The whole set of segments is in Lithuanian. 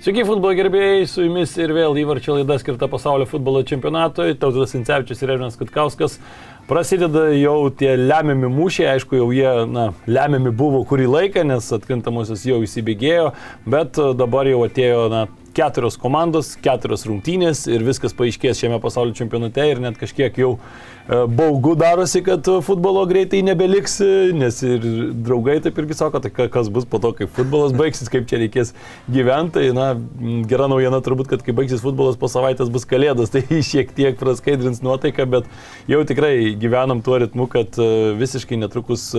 Sveiki, futbolo gerbėjai, su jumis ir vėl įvarčio laida skirta pasaulio futbolo čempionatui. Tautas Incevičius ir Režinas Kutkauskas. Prasideda jau tie lemiami mūšiai, aišku, jau jie na, lemiami buvo kurį laiką, nes atkrintamosios jau įsibėgėjo, bet dabar jau atėjo na, keturios komandos, keturios rungtynės ir viskas paaiškės šiame pasaulio čempionate ir net kažkiek jau e, baugu darosi, kad futbolo greitai nebeliks, nes ir draugai taip irgi sako, tai kas bus po to, kai futbolas baigsis, kaip čia reikės gyventi. Tai, na, gera naujiena turbūt, kad kai baigsis futbolas po savaitės bus kalėdos, tai šiek tiek praskaidrins nuotaiką, bet jau tikrai gyvenam tuo ritmu, kad e, visiškai netrukus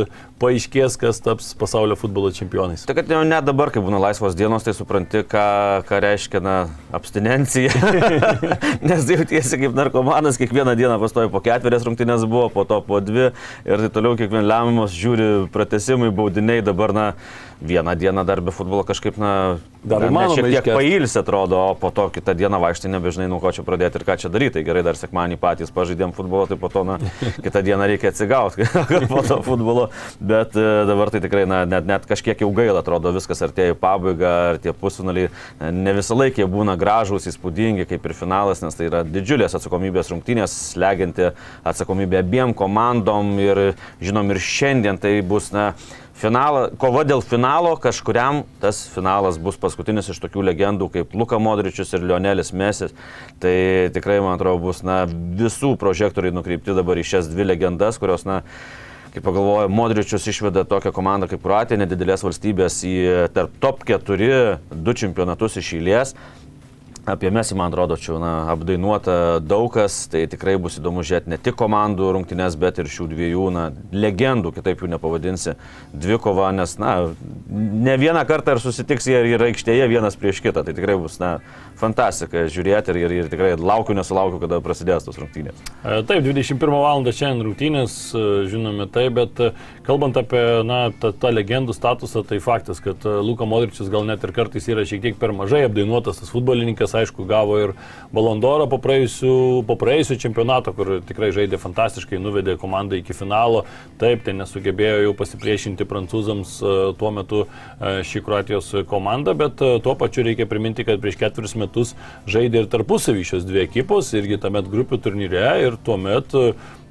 paaiškės, kas taps pasaulio futbolo čempionais. Tai kad jau net dabar, kai būna laisvos dienos, tai supranti, ką, ką reiškia reiškia, na, abstinencija. Nes jautiesi kaip narkomanas, kiekvieną dieną pastoji po ketverias rungtynės buvo, po to po dvi ir tai toliau kiekvien lemiamas žiūri pratesimai, baudiniai, dabar, na, vieną dieną dar be futbolo kažkaip, na, dar įmanoma. Šiek tiek pailsi atrodo, o po to kitą dieną vaikštai nebežinai, nuo ko čia pradėti ir ką čia daryti. Tai gerai, dar sekmanį patys pažaidėm futbolo, tai po to, na, kitą dieną reikia atsigauti po to futbolo. Bet e, dabar tai tikrai, na, net, net kažkiek jau gaila atrodo, viskas artėja į pabaigą, ar tie pusfinaliai ne visą laiką būna gražūs, įspūdingi, kaip ir finalas, nes tai yra didžiulės atsakomybės rungtynės, slegianti atsakomybė abiem komandom ir žinom ir šiandien tai bus, na, finalą, kova dėl finalo kažkuriam tas finalas bus paskutinis iš tokių legendų kaip Luka Modričius ir Lionelis Mesis. Tai tikrai, man atrodo, bus na, visų prožektoriai nukreipti dabar į šias dvi legendas, kurios, na, kaip pagalvoju, Modričius išveda tokią komandą kaip Kroatija, nedidelės valstybės į tarp top 4, du čempionatus iš eilės. Apie Mesį, man atrodo, čia na, apdainuota daug kas, tai tikrai bus įdomu žiūrėti ne tik komandų rungtynės, bet ir šių dviejų na, legendų, kitaip jų nepavadinsi, dvikova, nes na, ne vieną kartą ir susitiks jie ir aikštėje vienas prieš kitą, tai tikrai bus na, fantastika žiūrėti ir, ir, ir tikrai laukiu, nesulaukiu, kada prasidės tos rungtynės. E, taip, 21 val. šiandien rungtynės, e, žinome tai, bet e, kalbant apie na, tą, tą legendų statusą, tai faktas, kad Luka Modričius gal net ir kartais yra šiek tiek per mažai apdainuotas tas futbolininkas aišku, gavo ir Balondorą po praėjusių čempionato, kur tikrai žaidė fantastiškai, nuvedė komandą iki finalo. Taip, tai nesugebėjo jau pasipriešinti prancūzams tuo metu šį Kroatijos komandą, bet tuo pačiu reikia priminti, kad prieš ketverius metus žaidė ir tarpusavį šios dvi ekipos, irgi tame grupių turnyre ir tuomet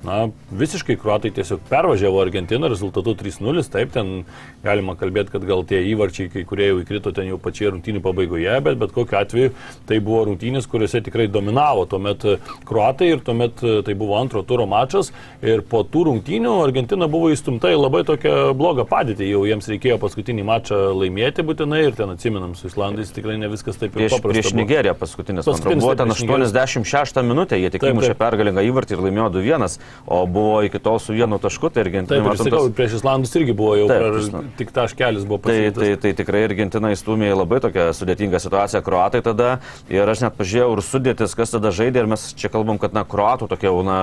na, visiškai kruatai tiesiog pervažiavo Argentiną rezultatu 3-0, taip, ten galima kalbėti, kad gal tie įvarčiai, kai kurie jau įkrito ten jau pačioje rungtynių pabaigoje, bet bet kokiu atveju tai buvo rungtynės, kuriuose tikrai dominavo. Tuomet kruatai ir tuomet tai buvo antro turo mačas. Ir po tų rungtynių Argentina buvo įstumta į labai tokią blogą padėtį, jau jiems reikėjo paskutinį mačą laimėti būtinai ir ten atsiminam su Islandais tikrai ne viskas taip ir paprasta. Prieš Nigeriją paskutinis, paskutinis buvo ten 86 minutė, jie tik įmušė pergalingą įvartį ir laimėjo 2-1 o buvo iki tol su vienu tašku, tai Argentina. Taip, sakau, tas... prieš Islandus irgi buvo jau taip, prar... tik taškelis buvo pasiektas. Tai, tai, tai tikrai Argentina įstumė į labai tokią sudėtingą situaciją, kruatai tada ir aš net pažiūrėjau ir sudėtis, kas tada žaidė ir mes čia kalbam, kad na, kruatų tokia na,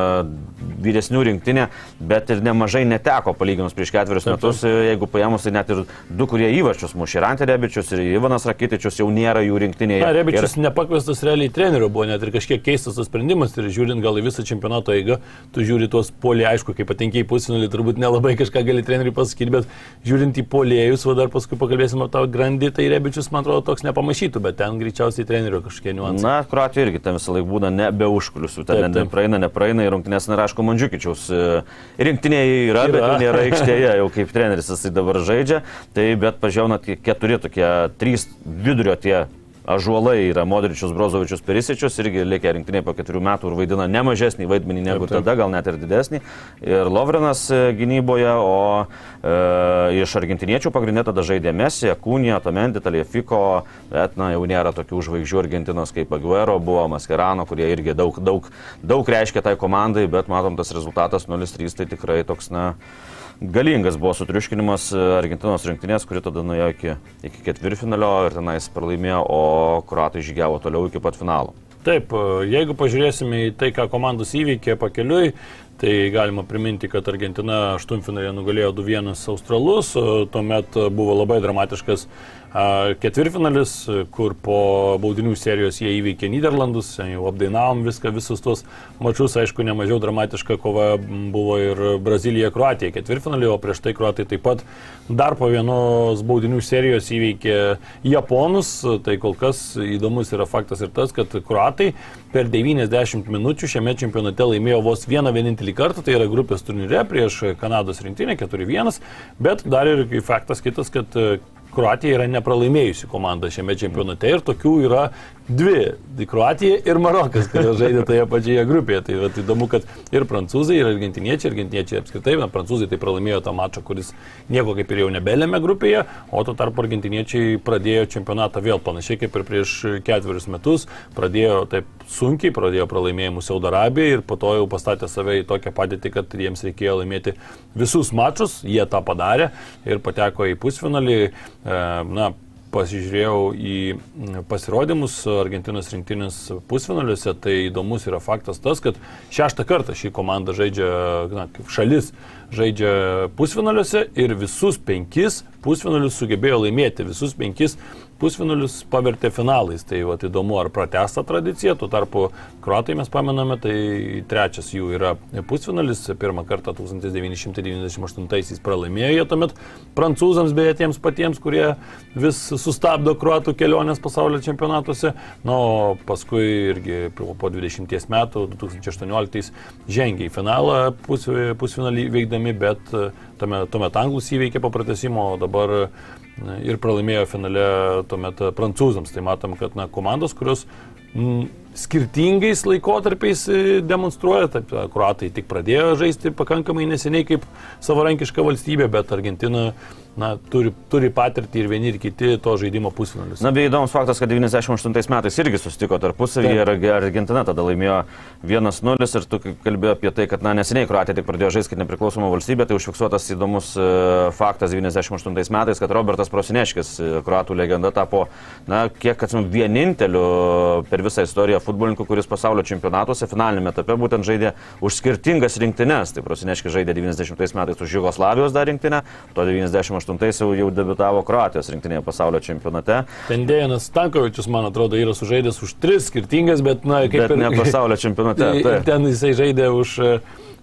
vyresnių rinktinė, bet ir nemažai neteko palyginus prieš ketverius taip, metus, taip. jeigu paėmus tai net ir du, kurie įvarčius mušė, ir Antė Rebičius, ir Ivanas Rakitičius jau nėra jų rinktinėje. Na, Rebičius ir... nepakviestas realiai treneriu buvo, net ir kažkiek keistas tas sprendimas ir žiūrint gal į visą čempionato eigą, tu žiūri tuos poliai, aišku, kai patenkiai į pusfinalį, turbūt nelabai kažką gali treneriui pasakyti, bet žiūrint į poliejus, o dar paskui pakalbėsim apie tą grandį, tai Rebičius, man atrodo, toks nepamašytų, bet ten greičiausiai trenerio kažkokie niuansai. Na, Kroatija irgi ten visą laiką būna nebe užkuliusių, ten taip, taip. nepraeina, nepraeina ir rungtynės neraško Mandžiukičiaus. E, rinktinėje yra, yra, bet nėra aikštėje, jau kaip treneris jisai dabar žaidžia. Tai bet pažiūrėjau, keturi tokie, trys vidurio tie ažuolai yra Modričius, Brozovičius, Perisičius, irgi likę rinktinėje po keturių metų ir vaidina ne mažesnį vaidmenį negu Taip, taip. tada, gal net ir didesnį. Ir Lovrenas e, gynyboje, o e, iš argentiniečių pagrindė tada žaidė Messi, Kūnija, Tomendi, Taliefiko, bet na, jau nėra tokių žvaigždžių Argentinos kaip Aguero, buvo Mascherano, kurie irgi daug, daug, daug reiškia tai komandai, bet matom tas rezultatas 0-3 tai tikrai toks, na, galingas buvo sutriuškinimas e, Argentinos rinktinės, kuri tada nuėjo iki, iki ketvirtfinalio ir tenais pralaimėjo, o kruatai žygiavo toliau iki pat finalo. Taip, e, jeigu pažiūrėsime į tai, ką komandos įveikė pakeliui, tai galima priminti, kad Argentina aštuntfinalėje nugalėjo 2-1 Australus, tuomet buvo labai dramatiškas a, ketvirtfinalis, kur po baudinių serijos jie įveikė Niderlandus, jau apdainavom viską, visus tuos mačius, aišku, nemažiau dramatiška kova buvo ir Brazilija, Kroatija ketvirtfinalį, o prieš tai Kroatai taip pat dar po vienos baudinių serijos įveikė Japonus, tai kol kas įdomus yra faktas ir tas, kad Kroatai per 90 minučių šiame čempionate laimėjo vos vieną vienintelį kartą, tai yra grupės turnyre prieš Kanados rinktinę 4-1, bet dar ir faktas kitas, kad Kroatija yra nepralaimėjusi komanda šiame čempionate ir tokių yra dvi - tai Kroatija ir Marokas, kurios žaidė toje pačioje grupėje. Tai vat, įdomu, kad ir prancūzai, ir argentiniečiai, argentiniečiai apskritai, na, prancūzai tai pralaimėjo tą mačą, kuris nieko kaip ir jau nebelėmė grupėje, o tuo tarpu argentiniečiai pradėjo čempionatą vėl panašiai kaip ir prieš ketverius metus, pradėjo taip sunkiai, pradėjo pralaimėjimus Saudo Arabijai ir po to jau pastatė save į tokią padėtį, kad jiems reikėjo laimėti visus mačus, jie tą padarė ir pateko į pusfinalį. E, na, pasižiūrėjau į pasirodymus Argentinos rinktinės pusfinaliuose, tai įdomus yra faktas tas, kad šeštą kartą šį komandą žaidžia, na, kaip šalis, žaidžia pusfinaliuose ir visus penkis pusfinalius sugebėjo laimėti, visus penkis pusfinalius pavertė finalais. Tai va, įdomu, ar pratesta tradicija, tuo tarpu kruatai mes pamename, tai trečias jų yra pusfinalis, pirmą kartą 1998-aisiais pralaimėjo jie tuomet prancūzams, beje, tiems patiems, kurie vis sustabdo kruatų kelionės pasaulio čempionatuose. Na, o paskui irgi po 20 metų, 2018 žengė į finalą pus, pusfinalį veikdami, bet tuomet, tuomet anglus įveikė po pratesimo, o dabar ir pralaimėjo finale tuomet prancūzams. Tai matom, kad na, komandos, kurios m, skirtingais laikotarpiais e, demonstruoja, taip, kruatai tik pradėjo žaisti pakankamai neseniai kaip savarankiška valstybė, bet Argentina na, turi, turi patirtį ir vieni ir kiti to žaidimo pusfinalius. Na, bei įdomus faktas, kad 98 metais irgi susitiko tarpusavyje ir Argentina tada laimėjo 1-0 ir tu kalbėjai apie tai, kad na, neseniai Kroatija tik pradėjo žaisti kaip nepriklausoma valstybė, tai užfiksuotas įdomus e, faktas 98 metais, kad Robertas Prosineškis, e, Kroatų legenda, tapo, na, kiek atsimenu, vieninteliu per visą istoriją futbolininku, kuris pasaulio čempionatuose finalinėme etape būtent žaidė už skirtingas rinktynes. Tai Prosineškis žaidė 90 metais už Jugoslavijos dar rinktinę, to 98 jau, jau debitavo Kroatijos rinktinėje pasaulio čempionate. Ten Dejanas Stankovičius, man atrodo, yra sužaidęs už tris skirtingas, bet, na, kaip bet ir ne pasaulio čempionate. Tai, ten jisai žaidė už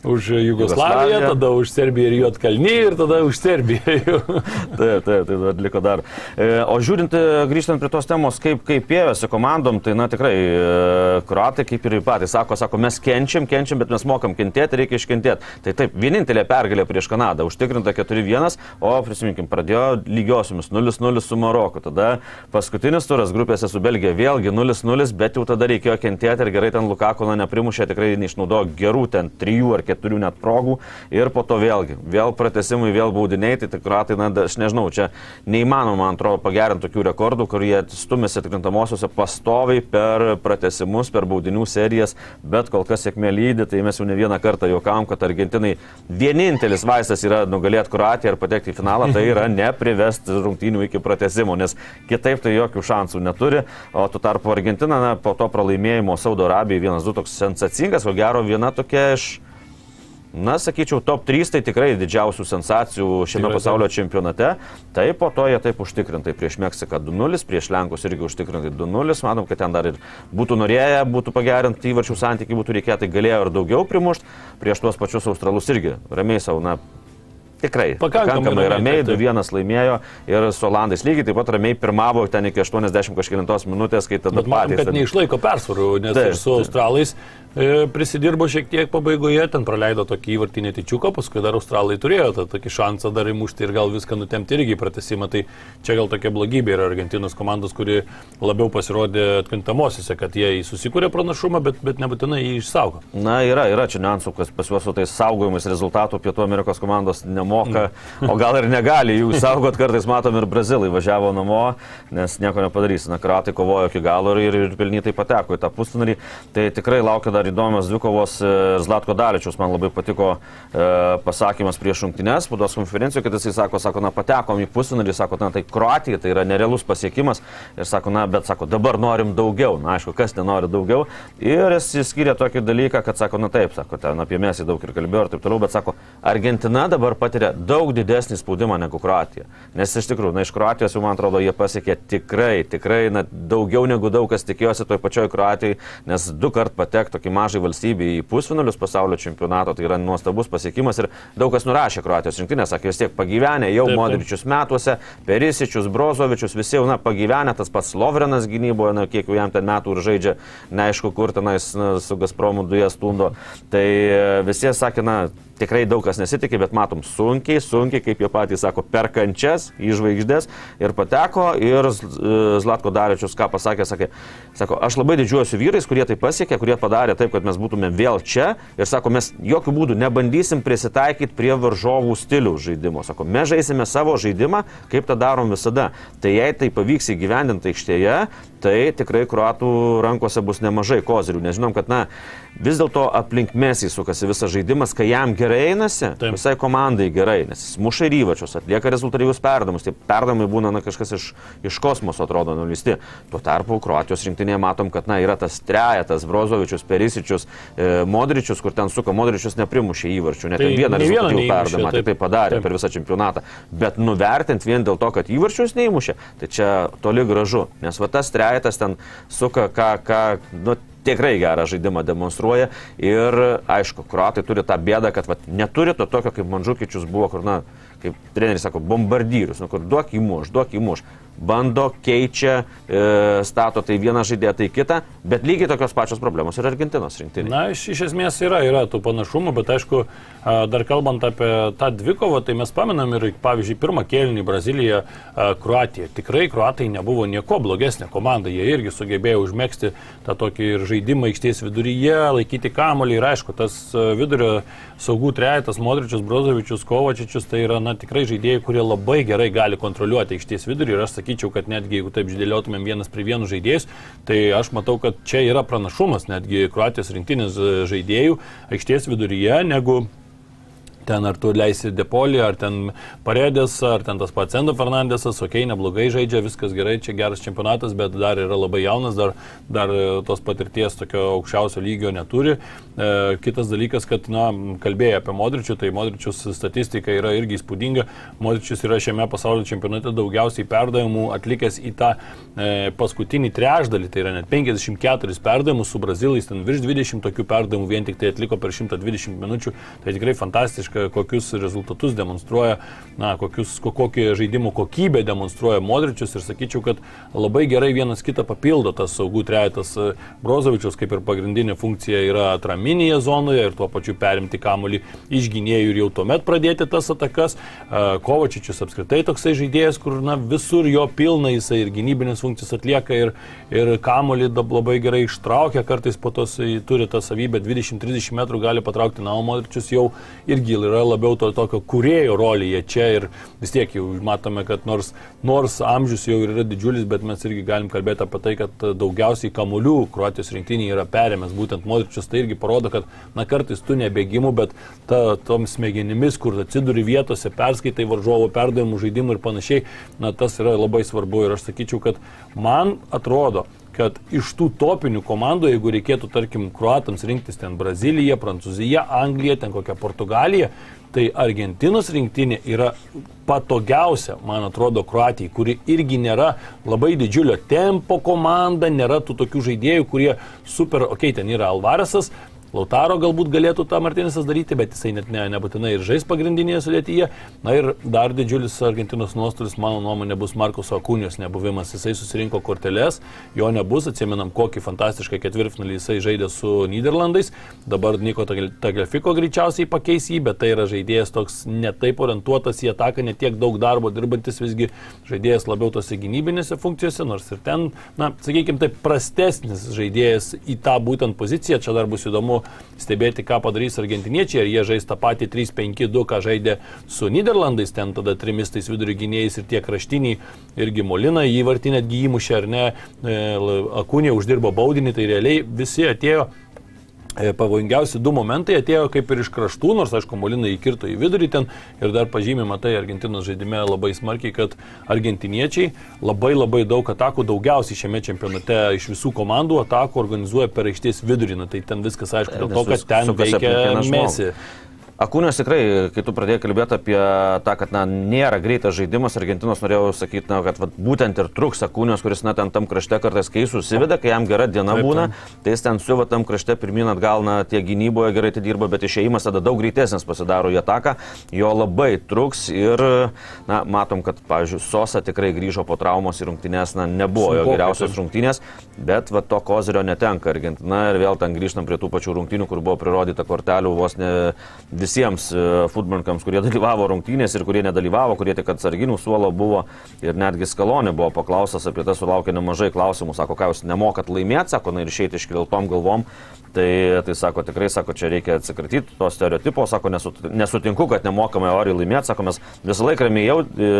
už Jugoslaviją, tada už Serbiją ir Jotkalnį ir tada už Serbiją. taip, taip, tai dar liko dar. E, o žiūrint, e, grįžtant prie tos temos, kaip, kaip ėjosi komandom, tai na tikrai, e, kruatai kaip ir patys sako, sako, mes kenčiam, kenčiam, bet mes mokam kentėti, reikia iškentėti. Tai taip, vienintelė pergalė prieš Kanadą, užtikrinta 4-1, o prisiminkim, pradėjo lygiosiomis 0-0 su Maroku. Tada paskutinis turas grupėse su Belgija vėlgi 0-0, bet jau tada reikėjo kentėti ir gerai ten Lukakona neprimušė, tikrai neišnaudojo gerų ten 3 ar 4 keturių net progų ir po to vėlgi, vėl pratesimai, vėl baudiniai, tai tikrai, tai na, aš nežinau, čia neįmanoma, man atrodo, pagerinti tokių rekordų, kurie stumėsi atkrintamosiose pastoviai per pratesimus, per baudinių serijas, bet kol kas sėkmė lydi, tai mes jau ne vieną kartą juokavom, kad Argentinai vienintelis vaistas yra nugalėti Kroatiją ir patekti į finalą, tai yra neprivesti rungtynių iki pratesimo, nes kitaip tai jokių šansų neturi, o tuo tarpu Argentina na, po to pralaimėjimo Saudo Arabijai 1-2 toks sensacingas, ko gero viena tokia iš Na, sakyčiau, top 3 tai tikrai didžiausių sensacijų šiame Tikrai pasaulio čempionate. Tai po to jie taip užtikrintai prieš Meksiką 2-0, prieš Lenkus irgi užtikrintai 2-0. Manom, kad ten dar ir būtų norėję, būtų pagerinti įvarčių santykiai, būtų reikėję, tai galėjo ir daugiau primušti. Prieš tuos pačius Australus irgi ramiai savo, na, Tikrai. Pakankamai Pakankamai ramiai, ramiai, taip, taip. 2-1 laimėjo ir su Olandais lygiai taip pat ramiai pirmavo ten iki 80 kažkėlintos minutės, kai tada Bet matom, patys. ten- neišlaiko persvarų, nes Taip, ir su taip. australais prisidirbo šiek tiek pabaigoje, ten praleido tokį įvartį netyčiuką, paskui dar australai turėjo tą tokį šansą dar įmušti ir gal viską nutemti irgi pratesimą. Tai čia gal tokia blogybė yra Argentinos komandos, kuri labiau pasirodė atkrintamosiose, kad jie susikūrė pranašumą, bet, bet nebūtinai jį išsaugo. Na, yra, yra čia niuansų, kas pas juos su tais saugojimais rezultatų Pietų Amerikos komandos nemoka, o gal ir negali jų saugot, kartais matom ir Brazilai važiavo namo, nes nieko nepadarys. Na, kratai kovojo iki galo ir, ir pelnytai pateko į tą pusfinalį. Tai tikrai laukia dar įdomios dvikovos e, Zlatko Daličius. Man labai patiko e, pasakymas prieš rungtynes, spaudos konferencijoje, kad jisai sako, sako, na, patekom į pusfinalį, sako, na, tai Kroatija, tai yra nerealus pasiekimas. Ir sako, na, bet sako, dabar norim daugiau. Na, aišku, kas nenori daugiau. Ir jis išskyrė tokį dalyką, kad sako, na taip, sako, ten apie mesį daug ir kalbėjo ir taip toliau, bet sako, Argentina dabar patiria daug didesnį spaudimą negu Kroatija. Nes iš tikrųjų, na, iš Kroatijos jau, man atrodo, jie pasiekė tikrai, tikrai, na, daugiau negu daug kas tikėjosi toj pačioj Kroatijai, nes du kart patek tokį mažai valstybį į pusfinalius pasaulio čempionato, tai yra nuostabus pasiekimas ir daug kas nurašė Kroatijos rinktinę, sakė, vis tiek pagyvenę, jau Taip, taip. Modričius metuose, Perisičius, Brozovičius, visi jau, na, pagyvenę, tas pats Lovrenas gynyboje, na, kiek jau jam ten metų ir žaidžia, neaišku, kur tenais na, su Gazpromu dujas stundo. Tai e, visi sakė, na, tikrai daug kas nesitikė, bet matom sunkiai, sunkiai, kaip jie patys sako, per kančias į žvaigždės ir pateko ir e, Zlatko Daričius, ką pasakė, sakė, sako, aš labai didžiuojuosi vyrais, kurie tai pasiekė, kurie padarė taip, kad mes būtume vėl čia ir sako, mes jokių būdų nebandysim prisitaikyti prie varžovų stilių žaidimo. Sako, mes žaisime savo žaidimą, kaip tą darom visada. Tai jei tai pavyks įgyvendinti aikštėje, tai tikrai kruatų rankose bus nemažai kozirių. Nežinom, kad, na, vis dėlto aplink mesį sukasi visas žaidimas, kai jam gerai einasi, Taip. visai komandai gerai, nes jis muša ir įvačius, atlieka rezultatyvius perdamus. Tie perdamai būna na, kažkas iš, iš kosmoso, atrodo, nulisti. Tuo tarpu Kroatijos rinktinėje matom, kad na, yra tas trejetas, Brozovičius, Perisičius, e, Modričius, kur ten suka, Modričius neprimušė įvarčių, net Tai tai vieną rezultatyvų perdamą, tik tai padarė Taip. per visą čempionatą. Bet nuvertint vien dėl to, kad įvarčius neįmušė, tai čia toli gražu, nes va tas trejetas ten suka, ką, ką, nu, tikrai gerą žaidimą demonstruoja. Ir aišku, kruatai turi tą bėdą, kad vat, neturi to tokio kaip Mandžukičius buvo, kur, na, kaip treneris sako, bombardyrius, nu, kur duok įmuš, duok įmuš. Bando, keičia, e, stato tai vieną žaidėją, tai kitą, bet lygiai tokios pačios problemos ir Argentinos rinktinė. Na, iš, iš esmės yra, yra tų panašumų, bet aišku, dar kalbant apie tą dvikovą, tai mes pamenam ir, pavyzdžiui, pirmą kėlinį Braziliją, Kroatiją. Tikrai Kroatai nebuvo nieko blogesnė komanda, jie irgi sugebėjo užmėgsti tą tokį ir žaidimą aikštės viduryje, laikyti kamolį ir aišku, tas vidurio saugų trejetas, Modričius, Brozovičius, Kovačičius, tai yra, na, tikrai žaidėjai, kurie labai gerai gali kontroliuoti aikštės vidurį ir aš sakyčiau, kad netgi jeigu taip išdėliotumėm vienas prie vienų žaidėjus, tai aš matau, kad čia yra pranašumas netgi Kroatijos rinktinės e, žaidėjų aikštės viduryje negu ten ar tu leisi Depolį, ar ten Paredės, ar ten tas pats Endo Fernandesas, okei, okay, neblogai žaidžia, viskas gerai, čia geras čempionatas, bet dar yra labai jaunas, dar, dar e, tos patirties tokio aukščiausio lygio neturi. E, kitas dalykas, kad, na, kalbėjai apie Modričių, tai Modričius statistika yra irgi įspūdinga. Modričius yra šiame pasaulio čempionate daugiausiai perdavimų atlikęs į tą paskutinį trečdalį, tai yra net 54 perdavimus su Brazilais, ten virš 20 tokių perdavimų vien tik tai atliko per 120 minučių. Tai tikrai fantastiška, kokius rezultatus demonstruoja, na, kokius, ko, kokį žaidimų kokybę demonstruoja Modričius ir sakyčiau, kad labai gerai vienas kitą papildo tas saugų trejetas e, Brozovičius, kaip ir pagrindinė funkcija yra atraminėje zonoje ir tuo pačiu perimti kamuolį iš gynėjų ir jau tuomet pradėti tas atakas. E, Kovačičius apskritai toksai žaidėjas, kur na, visur jo pilna jisai ir gynybinės funkcijas atlieka ir, ir kamuolį dab- labai gerai ištraukia, kartais po tos turi tą savybę 20-30 metrų gali patraukti, na, o Modričius jau irgi yra labiau to tokio kurėjo rolėje čia ir vis tiek jau matome, kad nors, nors amžius jau yra didžiulis, bet mes irgi galim kalbėti apie tai, kad daugiausiai kamuolių Kroatijos rinktinėje yra perėmęs. Būtent Modričius, tai irgi parodo, kad na kartais tu nebėgimų, bet ta, tom smegenimis, kur atsiduri vietose, perskaitai varžovo perdavimų žaidimų ir panašiai, na tas yra labai svarbu. Ir aš sakyčiau, kad man atrodo, kad iš tų topinių komandų, jeigu reikėtų, tarkim, kruatams rinktis ten Brazilija, Prancūzija, Anglija, ten kokią Portugaliją, tai Argentinos rinktinė yra patogiausia, man atrodo, Kroatijai, kuri irgi nėra labai didžiulio tempo komanda, nėra tų tokių žaidėjų, kurie super, okei, okay, ten yra Alvaresas, Lautaro galbūt galėtų tą Martinisas daryti, bet jisai net ne, nebūtinai ir žais pagrindinėje sudėtyje. Na ir dar didžiulis Argentinos nuostolis, mano nuomonė, bus Markus Akūnios nebuvimas. Jisai susirinko korteles, jo nebus, atsimenam, kokį fantastišką ketvirtfinalį jisai žaidė su Niderlandais. Dabar Niko Tagliafiko greičiausiai pakeis jį, bet tai yra žaidėjas toks netaip orientuotas į ataką, netiek daug darbo dirbantis visgi žaidėjas labiau tose gynybinėse funkcijose, nors ir ten, na, sakykime, taip prastesnis žaidėjas į tą būtent poziciją. Čia dar bus įdomu stebėti, ką padarys argentiniečiai, ar jie žais tą patį 3-5-2, ką žaidė su Niderlandais, ten tada trimistais vidurio gynėjais ir tie kraštiniai irgi Molina įvartį netgi įmušė ar ne, e, Akūnė uždirbo baudinį, tai realiai visi atėjo pavojingiausi du momentai atėjo kaip ir iš kraštų, nors aišku, Molina įkirto į vidurį ten ir dar pažymima tai Argentinos žaidime labai smarkiai, kad argentiniečiai labai labai daug atakų, daugiausiai šiame čempionate iš visų komandų atakų organizuoja per aikštės vidurį, na, tai ten viskas aišku, dėl to, kad ten veikia Mesi. Akūnės tikrai, kai tu pradėjai kalbėti apie tą, kad na, nėra greitas žaidimas, Argentinos norėjau sakyti, na, kad va, būtent ir truks Akūnės, kuris na, ten tam krašte kartais kai susiveda, kai jam gera diena taip, būna, tai jis ten siuva tam krašte pirmin atgal, na, tie gynyboje gerai tai dirba, bet išėjimas tada daug greitesnis pasidaro į ataką, jo labai truks ir, na, matom, kad, pavyzdžiui, Sosa tikrai grįžo po traumos į rungtynės, na, nebuvo jo geriausios rungtynės, bet va, to kozerio netenka Argentina ir vėl ten grįžtam prie tų pačių rungtynių, kur buvo prirodyta kortelių vos ne visiems e, futbolininkams, kurie dalyvavo rungtynės ir kurie nedalyvavo, kurie tik atsarginių suolo buvo ir netgi skalonė buvo paklaustas apie tai, sulaukė nemažai klausimų, sako, ką jūs nemokat laimėti, sako, na ir išeiti iškiltom galvom. Tai, tai sako, tikrai, sako, čia reikia atsikratyti to stereotipo, sako, nesutinku, kad nemokame oriai laimėti, sako, mes visą laiką ramiai jau e,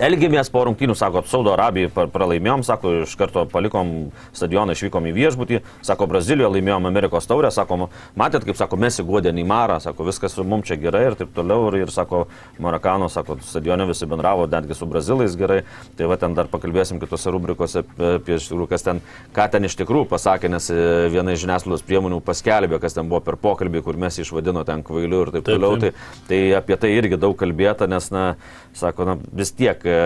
Elgėmės po rungtynių, sako, Saudo Arabijai pralaimėjom, sako, iš karto palikom stadioną, išvykom į viešbutį, sako, Brazilijoje laimėjom Amerikos taurę, sako, matėt, kaip sako, mes įguodė Neimarą, sako, viskas mums čia gerai ir taip toliau. Ir, ir sako, Marakano, sako, stadione visi bendravo, netgi su brazilais gerai. Tai va ten dar pakalbėsim kitose rubrikose apie tikrųjų, kas ten, ką ten iš tikrųjų pasakė, nes e, viena iš žiniasklaidos priemonių paskelbė, kas ten buvo per pokalbį, kur mes išvadino ten kvailiu ir taip, taip toliau. Taip. Tai, tai apie tai irgi daug kalbėta, nes, na, sako, na, vis tiek e,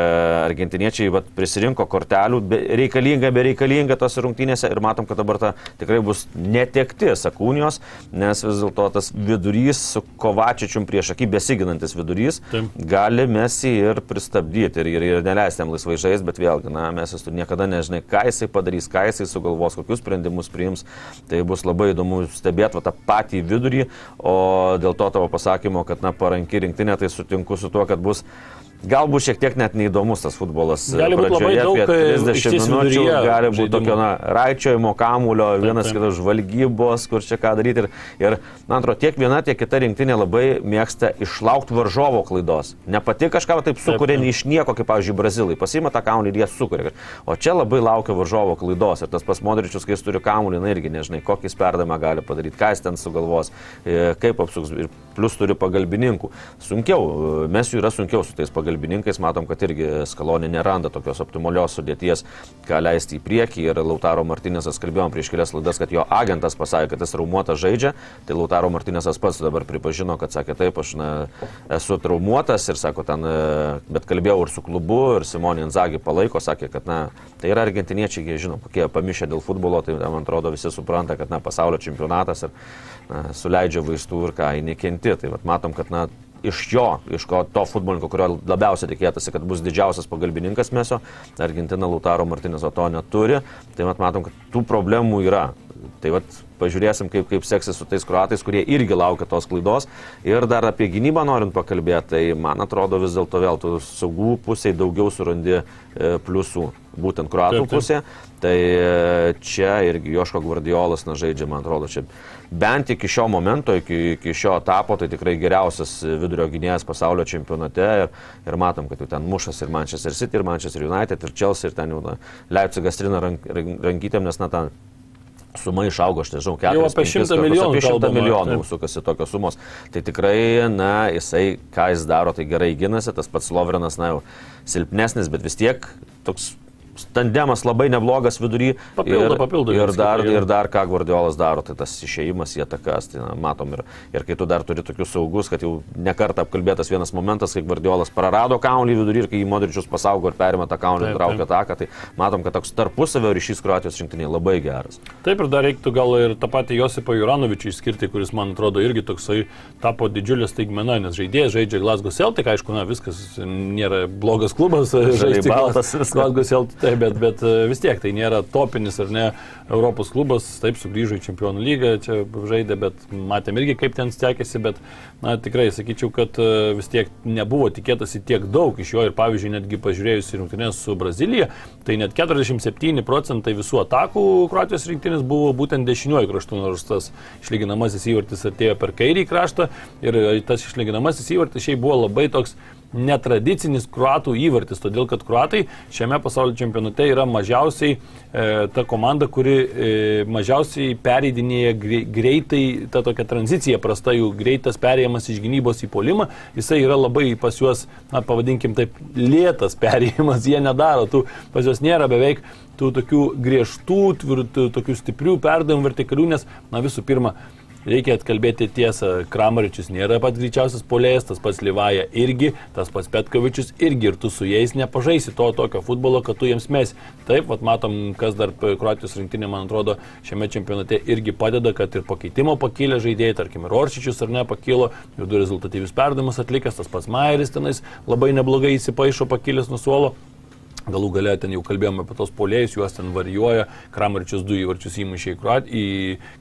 argentiniečiai vat, prisirinko kortelių, be, reikalinga, bereikalinga tos rungtynėse ir matom, kad dabar ta tikrai bus netektis Akūnijos, nes vis dėlto tas vidurys su Kovačičium prieš akį besiginantis vidurys Taip. gali mesi ir pristabdyti ir, ir, ir neleisti jam laisvai žaisti, bet vėlgi, na, mes tu niekada nežinai, ką jisai padarys, ką jisai sugalvos, kokius sprendimus priims. Tai bus labai įdomu stebėti tą patį vidurį, o dėl to tavo pasakymo, kad, na, paranki rinktinė, tai sutinku su tuo, kad bus Galbūt šiek tiek net neįdomus tas futbolas. Gali būti labai daug 30 minučių, gali būti tokio na, raičiojimo kamulio, vienas kitas žvalgybos, kur čia ką daryti. Ir, ir man atrodo, tiek viena, tiek kita rinktinė labai mėgsta išlaukti varžovo klaidos. Ne pati kažką taip sukuria iš nieko, kaip, pavyzdžiui, brazilai. Pasima tą kamulį ir jie sukuria. O čia labai laukia varžovo klaidos. Ir tas pas modričius, kai jis turi kamulį, na irgi nežinai, kokį perdavimą gali padaryti, ką jis ten sugalvos, e, kaip apsuks. Ir plus turi pagalbininkų. Sunkiau, mes jų yra sunkiau su tais pagalbininkais matom, kad irgi Skalonė neranda tokios optimalios sudėties, ką leisti į priekį. Ir Lautaro Martinėsas kalbėjom prieš kelias laidas, kad jo agentas pasakė, kad jis traumuotas žaidžia. Tai Lautaro Martinėsas pats dabar pripažino, kad sakė taip, aš na, esu traumuotas ir sako ten, e, bet kalbėjau ir su klubu, ir Simonė Inzagi palaiko, sakė, kad na, tai yra argentiniečiai, jie žino, kokie pamišę dėl futbolo, tai man atrodo visi supranta, kad na, pasaulio čempionatas ir na, suleidžia vaistų ir ką, jį nekenti. Tai vat, matom, kad na, iš jo, iš ko, to futbolininko, kurio labiausiai tikėtasi, kad bus didžiausias pagalbininkas Mesio, Argentina Lautaro Martinėso to neturi, tai mat matom, kad tų problemų yra. Tai vat pažiūrėsim, kaip, kaip seksis su tais kruatais, kurie irgi laukia tos klaidos. Ir dar apie gynybą norint pakalbėti, tai man atrodo vis dėlto vėl tų saugų pusiai daugiau surandi e, pliusų, būtent kruatų pusėje. Tai e, čia irgi Joško Gvardiolas, na, žaidžia, man atrodo, čia bent iki šio momento, iki, iki šio etapo, tai tikrai geriausias vidurio gynėjas pasaulio čempionate ir, ir matom, kad jau ten mušas ir Manchester City, ir Manchester United, ir Chelsea, ir ten jau na, Leipzigas trina rank, rankytėm, nes na, ten suma išaugo, aš nežinau, 4 apie 100 milijonų. Apie 100 milijonų sukasi tokios sumos. Tai tikrai, na, jisai, ką jis daro, tai gerai ginasi, tas pats Lovrenas, na, jau silpnesnis, bet vis tiek toks tandemas labai neblogas vidury. Papildo, ir, papildo Ir dar, jo. ir dar ką Guardiolas daro, tai tas išėjimas į atakas, tai na, matom ir, ir kai tu dar turi tokius saugus, kad jau nekartą apkalbėtas vienas momentas, kai Guardiolas prarado kaunį vidury ir kai jį Modričius pasaugo ir perima tą Taip, ir traukia ataką, tai matom, kad toks tarpusavio ryšys Kroatijos rinktinėje labai geras. Taip ir dar reiktų gal ir tą patį Josipą Juranovičių išskirti, kuris man atrodo irgi toksai tapo didžiulė staigmena, nes žaidėjas žaidžia Glasgow Celtic, aišku, na viskas nėra blogas klubas, viskas. Glasgow Celtic, taip, bet, bet e, vis tiek tai nėra topinis ar ne Europos klubas, taip sugrįžo į Čempionų lygą, čia žaidė, bet matėm irgi kaip ten stekėsi, bet na tikrai sakyčiau, kad e, vis tiek nebuvo tikėtasi tiek daug iš jo ir pavyzdžiui, netgi pažiūrėjus į rungtynės su Brazilija, tai net 47 procentai visų atakų Kroatijos rinktinės buvo būtent dešiniuoju kraštu, nors tas išlyginamasis įvartis atėjo per kairį kraštą ir e, tas išlyginamasis įvartis šiaip buvo labai toks netradicinis kruatų įvartis, todėl kad kruatai šiame pasaulio čempionate yra mažiausiai e, ta komanda, kuri e, mažiausiai pereidinėja grei- greitai, ta tokia tranzicija prasta, jų greitas perėjimas iš gynybos į polimą, jisai yra labai pas juos, na pavadinkim taip, lėtas perėjimas, jie nedaro, tų pas juos nėra beveik tų tokių griežtų, tvirtų, tokių stiprių perdavimų vertikalių, nes, na visų pirma, Reikia atkalbėti tiesą, Kramaričius nėra pats greičiausias polėjas, tas pats Livaja irgi, tas pats Petkovičius irgi ir tu su jais nepažaisi to tokio futbolo, kad tu jiems mes. Taip, vat matom, kas dar Kroatijos rinktinė, man atrodo, šiame čempionate irgi padeda, kad ir pakeitimo pakilę žaidėjai, tarkim, ir Oršičius ar ne pakilo, jau du rezultatyvius perdavimus atlikęs, tas pats Mairis tenais labai neblogai įsipaišo pakilęs nuo suolo. Galų galę ten jau kalbėjome apie tos polėjus, juos ten varijuoja, Kramaričius du įvarčius įmušė į, Kroat, į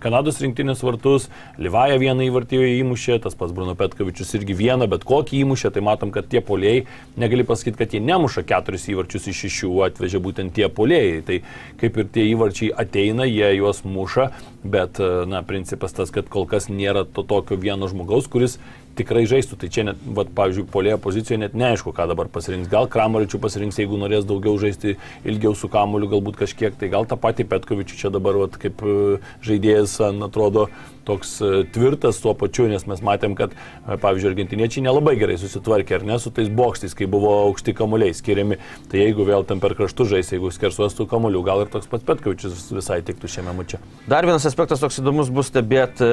Kanados rinktinės vartus, Livaja vieną įvartį įmušė, tas pats Bruno Petkovičius irgi vieną, bet kokį įmušė, tai matom, kad tie polėjai, negali pasakyti, kad jie nemuša keturis įvarčius iš šešių, atvežė būtent tie polėjai. Tai kaip ir tie įvarčiai ateina, jie juos muša, bet, na, principas tas, kad kol kas nėra to tokio vieno žmogaus, kuris tikrai žaistų. Tai čia net, vat, pavyzdžiui, polėjo pozicijoje net neaišku, ką dabar pasirinks. Gal Kramaričių pasirinks, jeigu norės daugiau žaisti ilgiau su kamuoliu, galbūt kažkiek. Tai gal tą patį Petkovičių čia dabar, vat, kaip e, žaidėjas, atrodo toks e, tvirtas tuo pačiu, nes mes matėm, kad, e, pavyzdžiui, argentiniečiai nelabai gerai susitvarkė, ar ne, su tais bokštais, kai buvo aukšti kamuoliai skiriami. Tai jeigu vėl ten per kraštų žais, jeigu skersuos tų kamuolių, gal ir toks pats Petkovičius visai tiktų šiame mače. Dar vienas aspektas toks įdomus bus stebėti,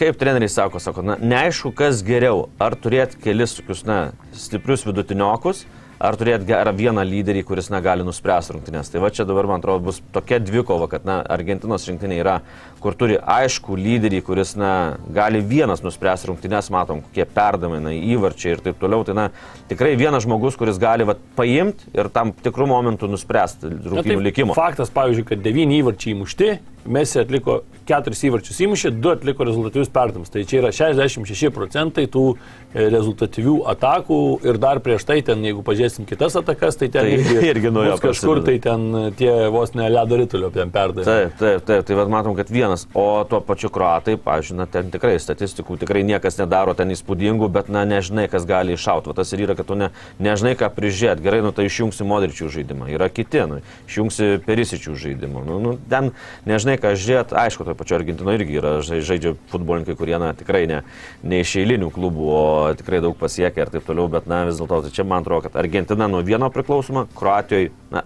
kaip treneriai sako, sako, na, neaišku, kas geriau, ar turėti kelis tokius, na, stiprius vidutiniokus, ar turėti gerą vieną lyderį, kuris negali nuspręsti rungtynės. Tai va čia dabar, man atrodo, bus tokia dvikova, kad, na, Argentinos rinktinė yra, kur turi aišku lyderį, kuris, na, gali vienas nuspręsti rungtynės, matom, kokie perdamai, na, įvarčiai ir taip toliau. Tai, na, tikrai vienas žmogus, kuris gali, va, paimti ir tam tikrų momentų nuspręsti rungtynių likimo. Faktas, pavyzdžiui, kad devyni įvarčiai įmušti, Mesi atliko keturis įvarčius įmušė, du atliko rezultatyvius perdavimus. Tai čia yra 66 procentai tų e, rezultatyvių atakų ir dar prieš tai ten, jeigu pažiūrėsim kitas atakas, tai ten Tai irgi nuo jo bus kažkur tai ten tie vos ne ledo rytulio ten perdavimai. Taip, taip, taip, tai matom, kad vienas, o tuo pačiu kruatai, pavyzdžiui, na, ten tikrai statistikų tikrai niekas nedaro ten įspūdingų, bet, na, nežinai, kas gali iššauti. Tas ir yra, kad tu ne, nežinai, ką prižiūrėti. Gerai, nu tai išjungsi modričių žaidimą. Yra kiti, nu, išjungsi perisičių žaidimą. Nu, nu, ten nežinai, ką žiūrėti. Aišku, toje pačioje Argentinoje irgi yra žai- žaidžia futbolininkai, kurie, na, tikrai ne, ne iš eilinių klubų, o tikrai daug pasiekia ir taip toliau, bet, na, vis dėlto, tai čia man atrodo, kad Argentina nuo vieno priklausoma, Kroatijoje, na,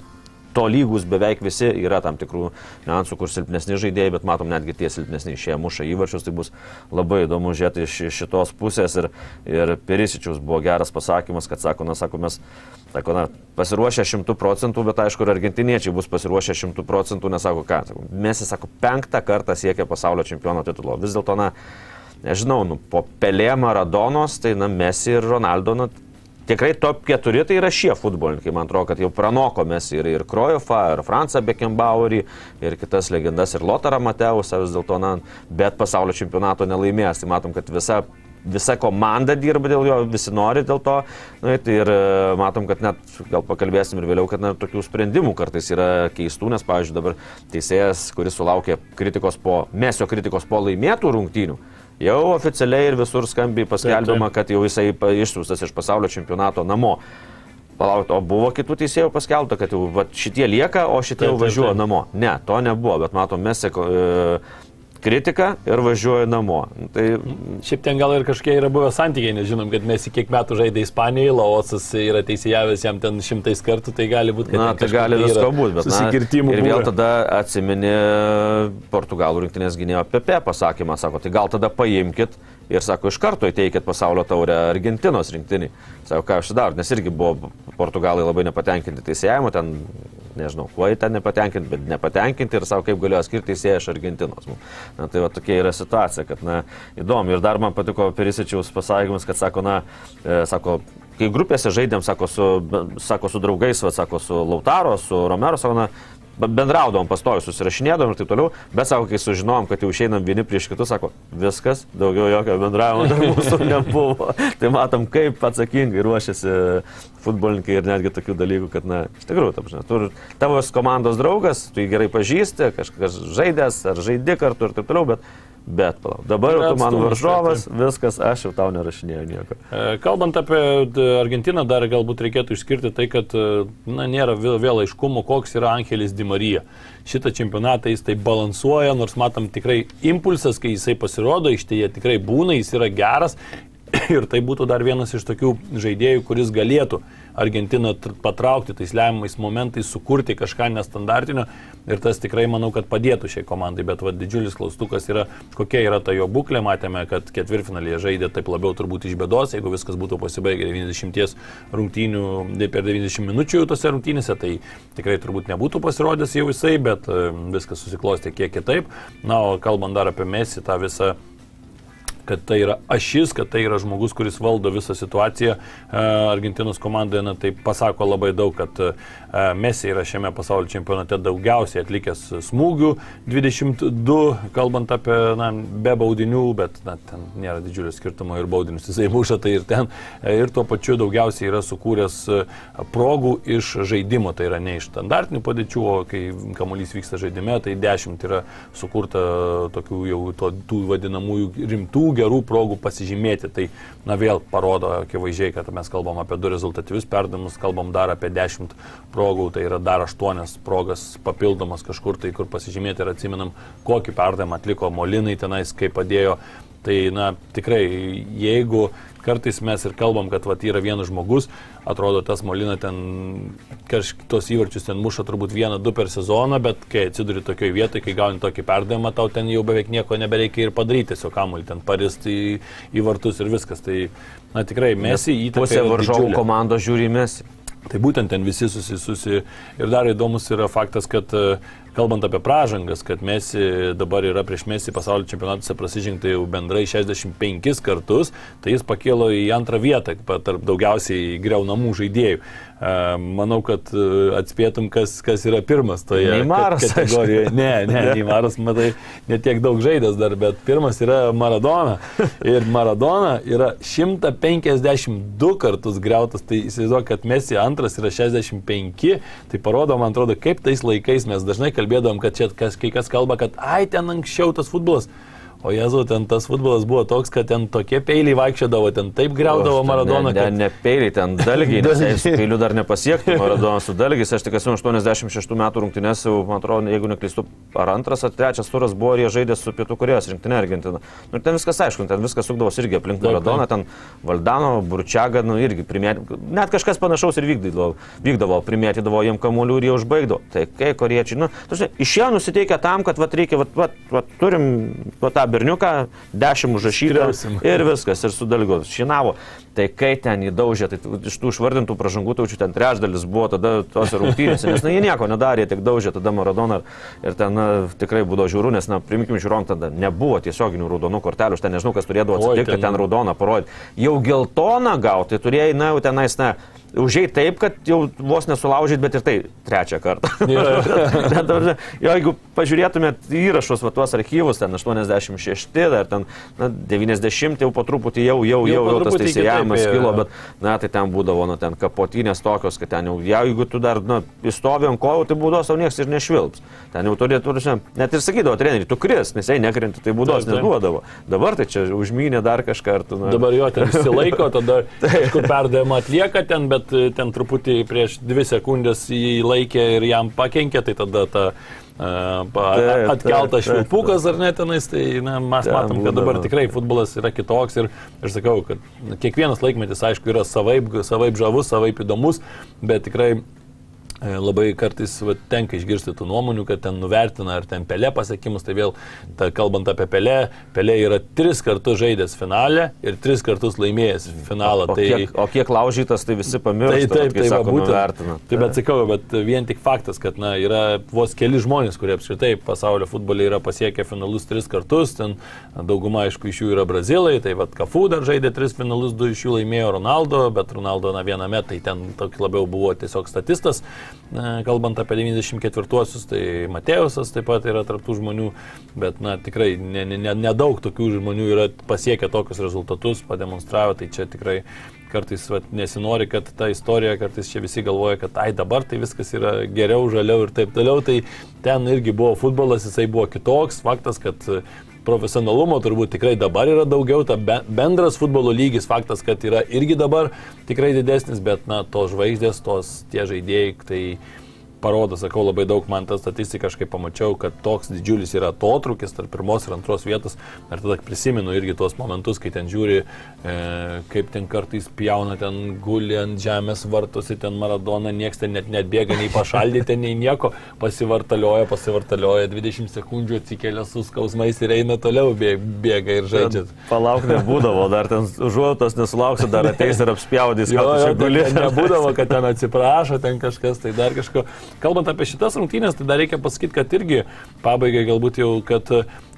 to lygus beveik visi, yra tam tikrų niuansų, kur silpnesni žaidėjai, bet matom netgi tie silpnesni išėję muša įvarčius, tai bus labai įdomu žiūrėti iš šitos pusės ir, ir Perisičiaus buvo geras pasakymas, kad sako, na, sako, mes, sako, na, pasiruošę šimtų procentų, bet aišku, ir argentiniečiai bus pasiruošę šimtų procentų, nesako ką, sako, mes, sako, penktą kartą siekia pasaulio čempiono titulo. Vis dėlto, na, nežinau, nu, po Pelė Maradonos, tai, na, Messi ir Ronaldo, na, Tikrai top 4 tai yra šie futbolininkai, man atrodo, kad jau pranoko mes ir, ir Krojofą, ir Fransą Beckenbauerį, ir kitas legendas, ir Lotarą Mateusą vis dėlto, na, bet pasaulio čempionato nelaimės. Tai matom, kad visa, visa komanda dirba dėl jo, visi nori dėl to. Tai ir e, matom, kad net, gal pakalbėsim ir vėliau, kad net tokių sprendimų kartais yra keistų, nes, pavyzdžiui, dabar teisėjas, kuris sulaukė kritikos po, mesio kritikos po laimėtų rungtynių, Jau oficialiai ir visur skambiai paskelbama, kad jau jisai išsiųstas iš pasaulio čempionato namo. Palauk, o buvo kitų teisėjų paskelbta, kad jau va, šitie lieka, o šitie Taip, jau važiuoja namo. Ne, to nebuvo, bet matom, mes e, kritiką ir važiuoju namo. Tai Šiaip ten gal ir kažkiek yra buvę santykiai, nežinom, kad mes kiek metų žaidė Ispanijoje, Laosas yra teisėjavęs jam ten šimtais kartų, tai gali būti, kad Na, tai gali visko būti, bet susikirtimų. ir vėl buvę. tada atsimeni Portugalų rinktinės gynėjo Pepe pasakymą, sako, tai gal tada paimkit ir sako, iš karto įteikit pasaulio taurę Argentinos rinktiniai. Sako, ką aš darau, nes irgi buvo Portugalai labai nepatenkinti teisėjimu, ten nežinau, kuo jie ten nepatenkinti, bet nepatenkinti ir savo kaip galėjo skirti teisėją iš Argentinos. Nu, Na, tai va tokia yra situacija, kad, na, įdomu. Ir dar man patiko Perisičiaus pasakymas, kad sako, na, e, sako, kai grupėse žaidėm, sako, su, sako, su draugais, va, sako, su Lautaro, su Romero, sako, na, bendraudavom pastoju, susirašinėdavom ir taip toliau, bet sako, kai sužinom, kad jau išeinam vieni prieš kitus, sako, viskas, daugiau jokio bendravimo dar mūsų nebuvo. tai matom, kaip atsakingai ruošiasi futbolininkai ir netgi tokių dalykų, kad, na, iš tikrųjų, ta prasme, tu tavo komandos draugas, tu jį gerai pažįsti, kažkas žaidęs ar žaidži kartu ir taip toliau, bet, bet palauk, dabar jau tu man varžovas, viskas, aš jau tau nerašinėjau nieko. E, Kalbant apie Argentiną, dar galbūt reikėtų išskirti tai, kad e, na, nėra vėl, vėl aiškumo, koks yra Angelis Di Marija. Šitą čempionatą jis taip balansuoja, nors matom tikrai impulsas, kai jisai pasirodo, iš tai jie tikrai būna, jis yra geras. Ir tai būtų dar vienas iš tokių žaidėjų, kuris galėtų Argentiną tr- patraukti tais lemiamais momentais, sukurti kažką nestandartinio. Ir tas tikrai manau, kad padėtų šiai komandai. Bet va, didžiulis klaustukas yra, kokia yra ta jo būklė. Matėme, kad ketvirtfinalėje žaidė taip labiau turbūt iš bėdos. Jeigu viskas būtų pasibaigę 90 rungtynių per 90 minučių tose rungtynėse, tai tikrai turbūt nebūtų pasirodęs jau jisai, bet e, viskas susiklostė kiek kitaip. Na, o kalbant dar apie Mesį, tą visą kad tai yra ašis, kad tai yra žmogus, kuris valdo visą situaciją. E, Argentinos komandoje, na, tai pasako labai daug, kad e, Messi yra šiame pasaulio čempionate daugiausiai atlikęs smūgių, 22, kalbant apie, na, be baudinių, bet, na, ten nėra didžiulio skirtumo ir baudinius jisai muša, tai ir ten, e, ir tuo pačiu daugiausiai yra sukūręs progų iš žaidimo, tai yra ne iš standartinių padėčių, o kai kamuolys vyksta žaidime, tai 10 yra sukurta tokių jau to, tų vadinamųjų rimtų gerų progų pasižymėti. Tai, na, vėl parodo akivaizdžiai, kad mes kalbam apie du rezultatyvius perdavimus, kalbam dar apie 10 progų, tai yra dar 8 progas papildomas kažkur tai, kur pasižymėti ir atsimenam, kokį perdavimą atliko Molinai tenais, kaip padėjo. Tai, na, tikrai, jeigu kartais mes ir kalbam, kad vat, yra vienas žmogus, atrodo, tas Molina ten kažkitos įvarčius ten muša turbūt vieną, du per sezoną, bet kai atsiduri tokioje vietoje, kai gauni tokį perdavimą, tau ten jau beveik nieko nebereikia ir padaryti, tiesiog kamuolį ten paristi į, į vartus ir viskas. Tai, na, tikrai, mes į įtaką. Pusė varžovų komandos žiūri į Messi. Tai būtent ten visi susisusi. Ir dar įdomus yra faktas, kad e, kalbant apie pražangas, kad Messi dabar yra prieš Messi pasaulio čempionatuose prasižengta jau bendrai 65 kartus, tai jis pakėlo į antrą vietą tarp daugiausiai greunamų žaidėjų. Manau, kad e, atspėtum, kas, kas yra pirmas toje Neimaras, kat- kategorijoje. Ne, ne, Neimaras, matai, netiek daug žaidęs dar, bet pirmas yra Maradona. Ir Maradona yra 152 kartus greutas, tai įsivaizduoju, kad Messi antras yra 65, tai parodo, man atrodo, kaip tais laikais mes dažnai kalbėdavom, kad čia kas, kai kas kalba, kad ai ten anksčiau tas futbolas. O Jezu, ten tas futbolas buvo toks, kad ten tokie peiliai vaikščiodavo, ten taip greudavo Maradoną. Ne, ne, ne peiliai, ten dalgiai, nes jei su peiliu dar nepasiektų Maradona su dalgiais. Aš tik esu 86 metų rungtynės, jau, man atrodo, jeigu neklystu, ar antras, ar trečias turas buvo ir jie žaidė su Pietų Korejos rinktinė Argentina. Nu, ten viskas aišku, ten viskas sukdavosi irgi aplink Maradoną, ten Valdano, Burčiaga, nu irgi primėtė, net kažkas panašaus ir vykdydavo, vykdavo primėtydavo jiem kamuolių ir jie užbaigdavo. Tai kai koriečiai, nu, tu žinai, iš jo nusiteikia tam, kad vat, reikia, vat, vat, vat, turim vat, tą berniuką, dešimt užrašyta ir viskas, ir su dalgiu šinavo. Tai kai ten įdaužė, tai iš tų išvardintų pražangų taučių ten trečdalis buvo tada tose rungtynėse, nes na, jie nieko nedarė, tik daužė tada Maradoną ir ten na, tikrai būdavo žiūrų, nes, na, primikim žiūrom, tada nebuvo tiesioginių raudonų kortelių, aš ten nežinau, kas turėdavo atsitikti, ten- kad ten raudoną parodyti. Jau geltoną gauti, turėjai, na, jau tenais, na, Užėjai taip, kad jau vos nesulaužyt, bet ir tai trečią kartą. Jo, jeigu pažiūrėtumėt įrašus, va tuos archyvus, ten 86, dar ten na, 90 jau po truputį jau, jau, Jau jau, jau tas ėjo, kilo, jo. bet, na, tai ten būdavo, na, ten kapotinės tokios, kad ten jau, jeigu tu dar, na, įstovi ant kojų, tai būdos savo niekas ir nešvilps. Ten jau turėtų, net ir sakydavo treneriai, tu kris, nes jei nekrenti, tai būdos neduodavo. Dabar tai čia užmynė dar kažką. tu, Na, Dabar jo ten išsilaiko, tada kažkur perdavimą atlieka ten, bet bet ten truputį prieš dvi sekundės jį laikė ir jam pakenkė, tai tada ta e, atkeltas švilpukas ar ne tenais, tai na, mes matom, kad dabar tikrai futbolas yra kitoks ir aš sakau, kad kiekvienas laikmetis, aišku, yra savaip, savaip žavus, savaip įdomus, bet tikrai Labai kartais va, tenka išgirsti tų nuomonių, kad ten nuvertina ar ten pelė pasiekimus, tai vėl, ta, kalbant apie pelę, pelė yra tris kartus žaidęs finale ir tris kartus laimėjęs finalą. O, tai, kiek, o kiek laužytas, tai visi pamiršta. Taip, taip, tai va, būtent. nuvertina. Taip, bet sakau, bet vien tik faktas, kad na, yra vos keli žmonės, kurie apskritai pasaulio futbolė yra pasiekę finalus tris kartus, ten dauguma, aišku, iš jų yra brazilai, tai vad Kafu dar žaidė tris finalus, du iš jų laimėjo Ronaldo, bet Ronaldo na vieną metą, tai ten labiau buvo tiesiog statistas, e, kalbant apie 94-uosius, tai Mateusas taip pat yra tarptų žmonių, bet na tikrai nedaug ne, ne, nedaug tokių žmonių yra pasiekę tokius rezultatus, pademonstravę, tai čia tikrai kartais vat, nesinori, kad ta istorija, kartais čia visi galvoja, kad ai dabar tai viskas yra geriau, žaliau ir taip toliau, tai ten irgi buvo futbolas, jisai buvo kitoks, faktas, kad profesionalumo turbūt tikrai dabar yra daugiau, ta be- bendras futbolo lygis, faktas, kad yra irgi dabar tikrai didesnis, bet na, tos žvaigždės, tos tie žaidėjai, tai parodo, sakau, labai daug man tą statistiką kažkaip pamačiau, kad toks didžiulis yra atotrukis tarp pirmos ir antros vietos. Ir tada prisimenu irgi tuos momentus, kai ten žiūri, e, kaip ten kartais pjauna, ten guli ant žemės vartosi, ten maradona, nieks ten net netbėga nei pašaldyti, nei nieko, pasivartalioja, pasivartalioja, 20 sekundžių atsikelia su skausmais ir eina toliau, bė- bėga ir žaidžia. Palauk, nebūdavo, dar ten užuotos nesulauksi, dar ateis ir apspjaudys, jo, čia guli. nebūdavo, kad ten atsiprašo, ten kažkas, tai dar kažko. Kalbant apie šitas rungtynės, tai dar reikia pasakyti, kad irgi pabaigai galbūt jau, kad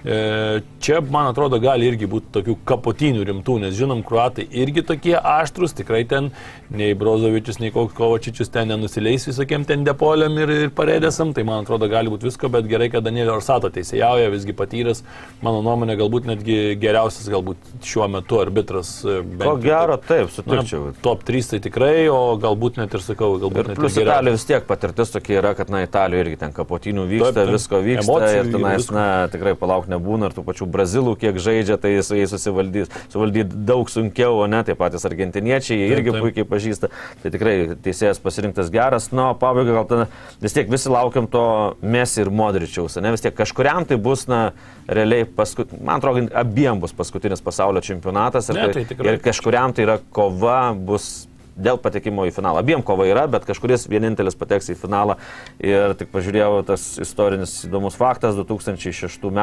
čia, man atrodo, gali irgi būti tokių kapotinių rimtų, nes žinom, kruatai irgi tokie aštrus, tikrai ten nei Brozovičius, nei koks Kovačičius ten nenusileis visokiem ten depoliam ir, ir paredėsam, tai man atrodo gali būti visko, bet gerai, kad Danielio Orsato teisėjauja, visgi patyręs, mano nuomonė, galbūt netgi geriausias galbūt šiuo metu arbitras. e, Ko gero, taip, Na, sutikčiau. top 3 tai tikrai, o galbūt net ir sakau, galbūt Ir net ir geriau. Italija vis tiek patirtis tokia yra, kad na Italijoje irgi ten kapotinių vyksta, Taip, taip. visko vyksta Emocijų ir tenais, na, tikrai palauk nebūna ir tų pačių brazilų, kiek žaidžia, tai su jais susivaldys, suvaldyti daug sunkiau, o ne, tai patys argentiniečiai jie Taip, irgi taip. puikiai pažįsta, tai tikrai teisėjas pasirinktas geras, na, o pabaigai gal ten vis tiek visi laukiam to Messi ir Modričiaus, ne, vis tiek kažkuriam tai bus, na, realiai, paskut... man atrodo, abiem bus paskutinis pasaulio čempionatas ir, Ne, tai tikrai. ir kažkuriam tai yra kova bus dėl patekimo į finalą. Abiem kova yra, bet kažkuris vienintelis pateks į finalą. Ir tik pažiūrėjau, tas istorinis įdomus faktas, 2006 m.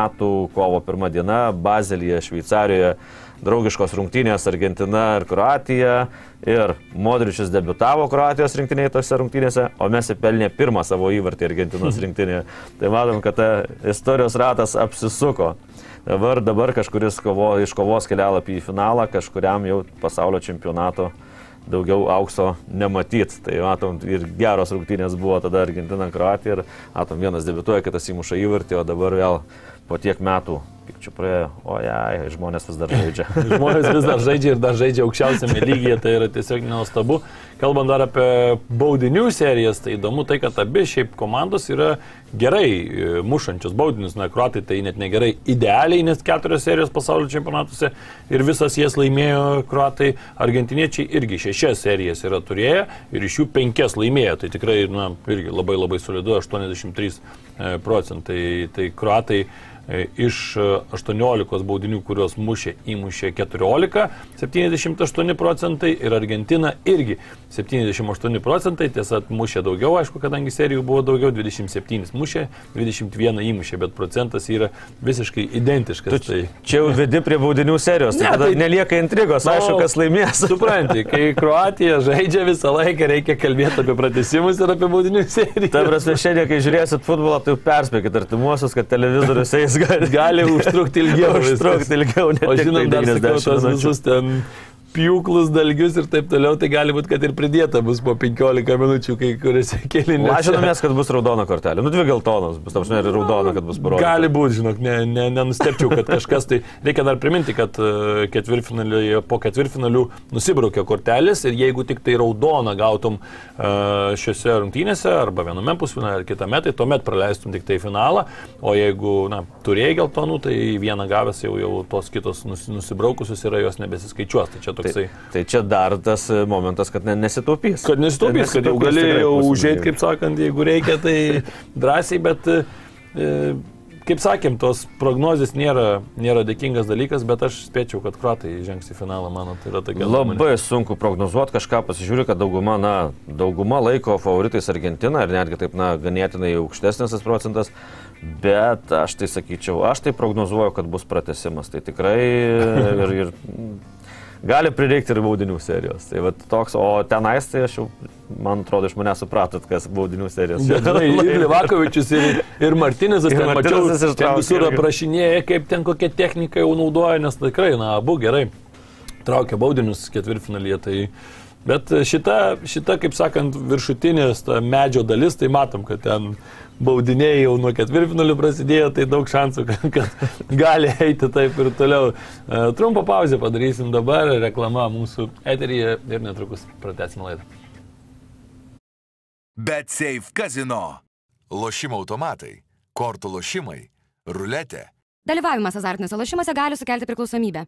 kovo 1 diena, Bazelyje, Šveicarijoje, draugiškos rungtynės Argentina ir Kroatija. Ir Modričius debitavo Kroatijos rinktinėje tose rungtynėse, o mes įpelnė pirmą savo įvartį Argentinos rinktinėje. Tai matom, kad ta istorijos ratas apsisuko. Dabar, dabar kažkuris kovo, iš kovos kelialapį į finalą, kažkuriam jau pasaulio čempionato daugiau aukso nematyt. Tai matom, ir geros rungtynės buvo tada Argentina, Kroatija ir matom, vienas debituoja, kitas įmuša įvartį, o dabar vėl po tiek metų, kaip čia praėjo, o jai, žmonės vis dar žaidžia. Žmonės vis dar žaidžia ir dar žaidžia aukščiausiame lygyje, tai yra tiesiog nenuostabu. Kalbant dar apie baudinių serijas, tai įdomu tai, kad abi šiaip komandos yra gerai e, mušančios baudinius. Na, kruatai tai net negerai idealiai, nes keturios serijos pasaulio čempionatuose ir visas jas laimėjo kruatai. Argentiniečiai irgi šešias serijas yra turėję ir iš jų penkias laimėjo. Tai tikrai, na, irgi labai labai solidu, 83 e, procentai. Tai kruatai E, iš e, 18 baudinių, kuriuos mušė, įmušė 14, 78 procentai ir Argentina irgi 78 procentai, tiesa, mušė daugiau, aišku, kadangi serijų buvo daugiau, 27 mušė, 21 įmušė, bet procentas yra visiškai identiškas. Tai... Čia jau vedi prie baudinių serijos, tai Ne, tai- nelieka intrigos, Nu, aišku, kas laimės. Supranti, kai Kroatija žaidžia visą laiką, reikia kalbėti apie pratesimus ir apie baudinių seriją. Ta prasme, šiandien, kai žiūrėsit futbolą, tai perspėkit artimuosius, kad televizorius eis gali, gali užtrukti ilgiau. užtrukti ilgiau. ne tik žinom, tai dar sakau, 90 tos visus ten pjūklus, dalgius ir taip toliau, tai gali būti, kad ir pridėta bus po 15 minučių, kai kuriuose kėlinėse. Lažinomės, kad bus raudona kortelė. Nu, dvi geltonos bus, tam ir raudona, kad bus parodyta. Gali būti, žinok, ne, ne, nenustepčiau, kad kažkas tai. Reikia dar priminti, kad e, ketvirtfinaliuje, po ketvirtfinalių nusibraukė kortelės ir jeigu tik tai raudoną gautum e, šiuose rungtynėse arba viename pusfinale ar kitame, tai tuomet praleistum tik tai finalą, o jeigu na, turėjai geltonų, tai vieną gavęs jau, jau tos kitos nus, nusibraukusios yra jos nebesiskaičiuos. Tai čia toks toksai. Tai, tai čia dar tas e, momentas, kad ne, nesitaupys. Kad nesitaupys, kad jau gali tikrai jau bus užėjti, gerai. kaip sakant, jeigu reikia, tai drąsiai, bet, e, kaip sakėm, tos prognozijas nėra, nėra dėkingas dalykas, bet aš spėčiau, kad kruatai žengs į finalą, mano, tai yra tokia. Labai sunku prognozuoti kažką, pasižiūriu, kad dauguma, na, dauguma laiko favoritais Argentina ir netgi taip, na, ganėtinai aukštesnis tas procentas, bet aš tai sakyčiau, aš tai prognozuoju, kad bus pratesimas. Tai tikrai ir, ir gali prireikti ir baudinių serijos. Tai va toks, o tenais tai aš jau, man atrodo, iš manęs supratot, kas baudinių serijos. Bet, žinai, ir Livakovičius, ir, ir Martinezas, Ir ten mačiau, visur aprašinėja, kaip ten kokią techniką jau naudoja, nes tikrai, na, abu gerai traukia baudinius ketvirtfinalyje. Tai... Bet šita, šita, kaip sakant, viršutinės medžio dalis, tai matom, kad ten baudiniai jau nuo ketvirtfinalių prasidėjo, tai daug šansų, kad, kad gali eiti taip ir toliau. E, Trumpą pauzę padarysim dabar, reklama mūsų eteryje ir netrukus pratęsim laidą. Bet Safe Casino. Lošimo automatai, kortų lošimai, ruletė. Dalyvavimas azartiniuose lošimuose gali sukelti priklausomybę.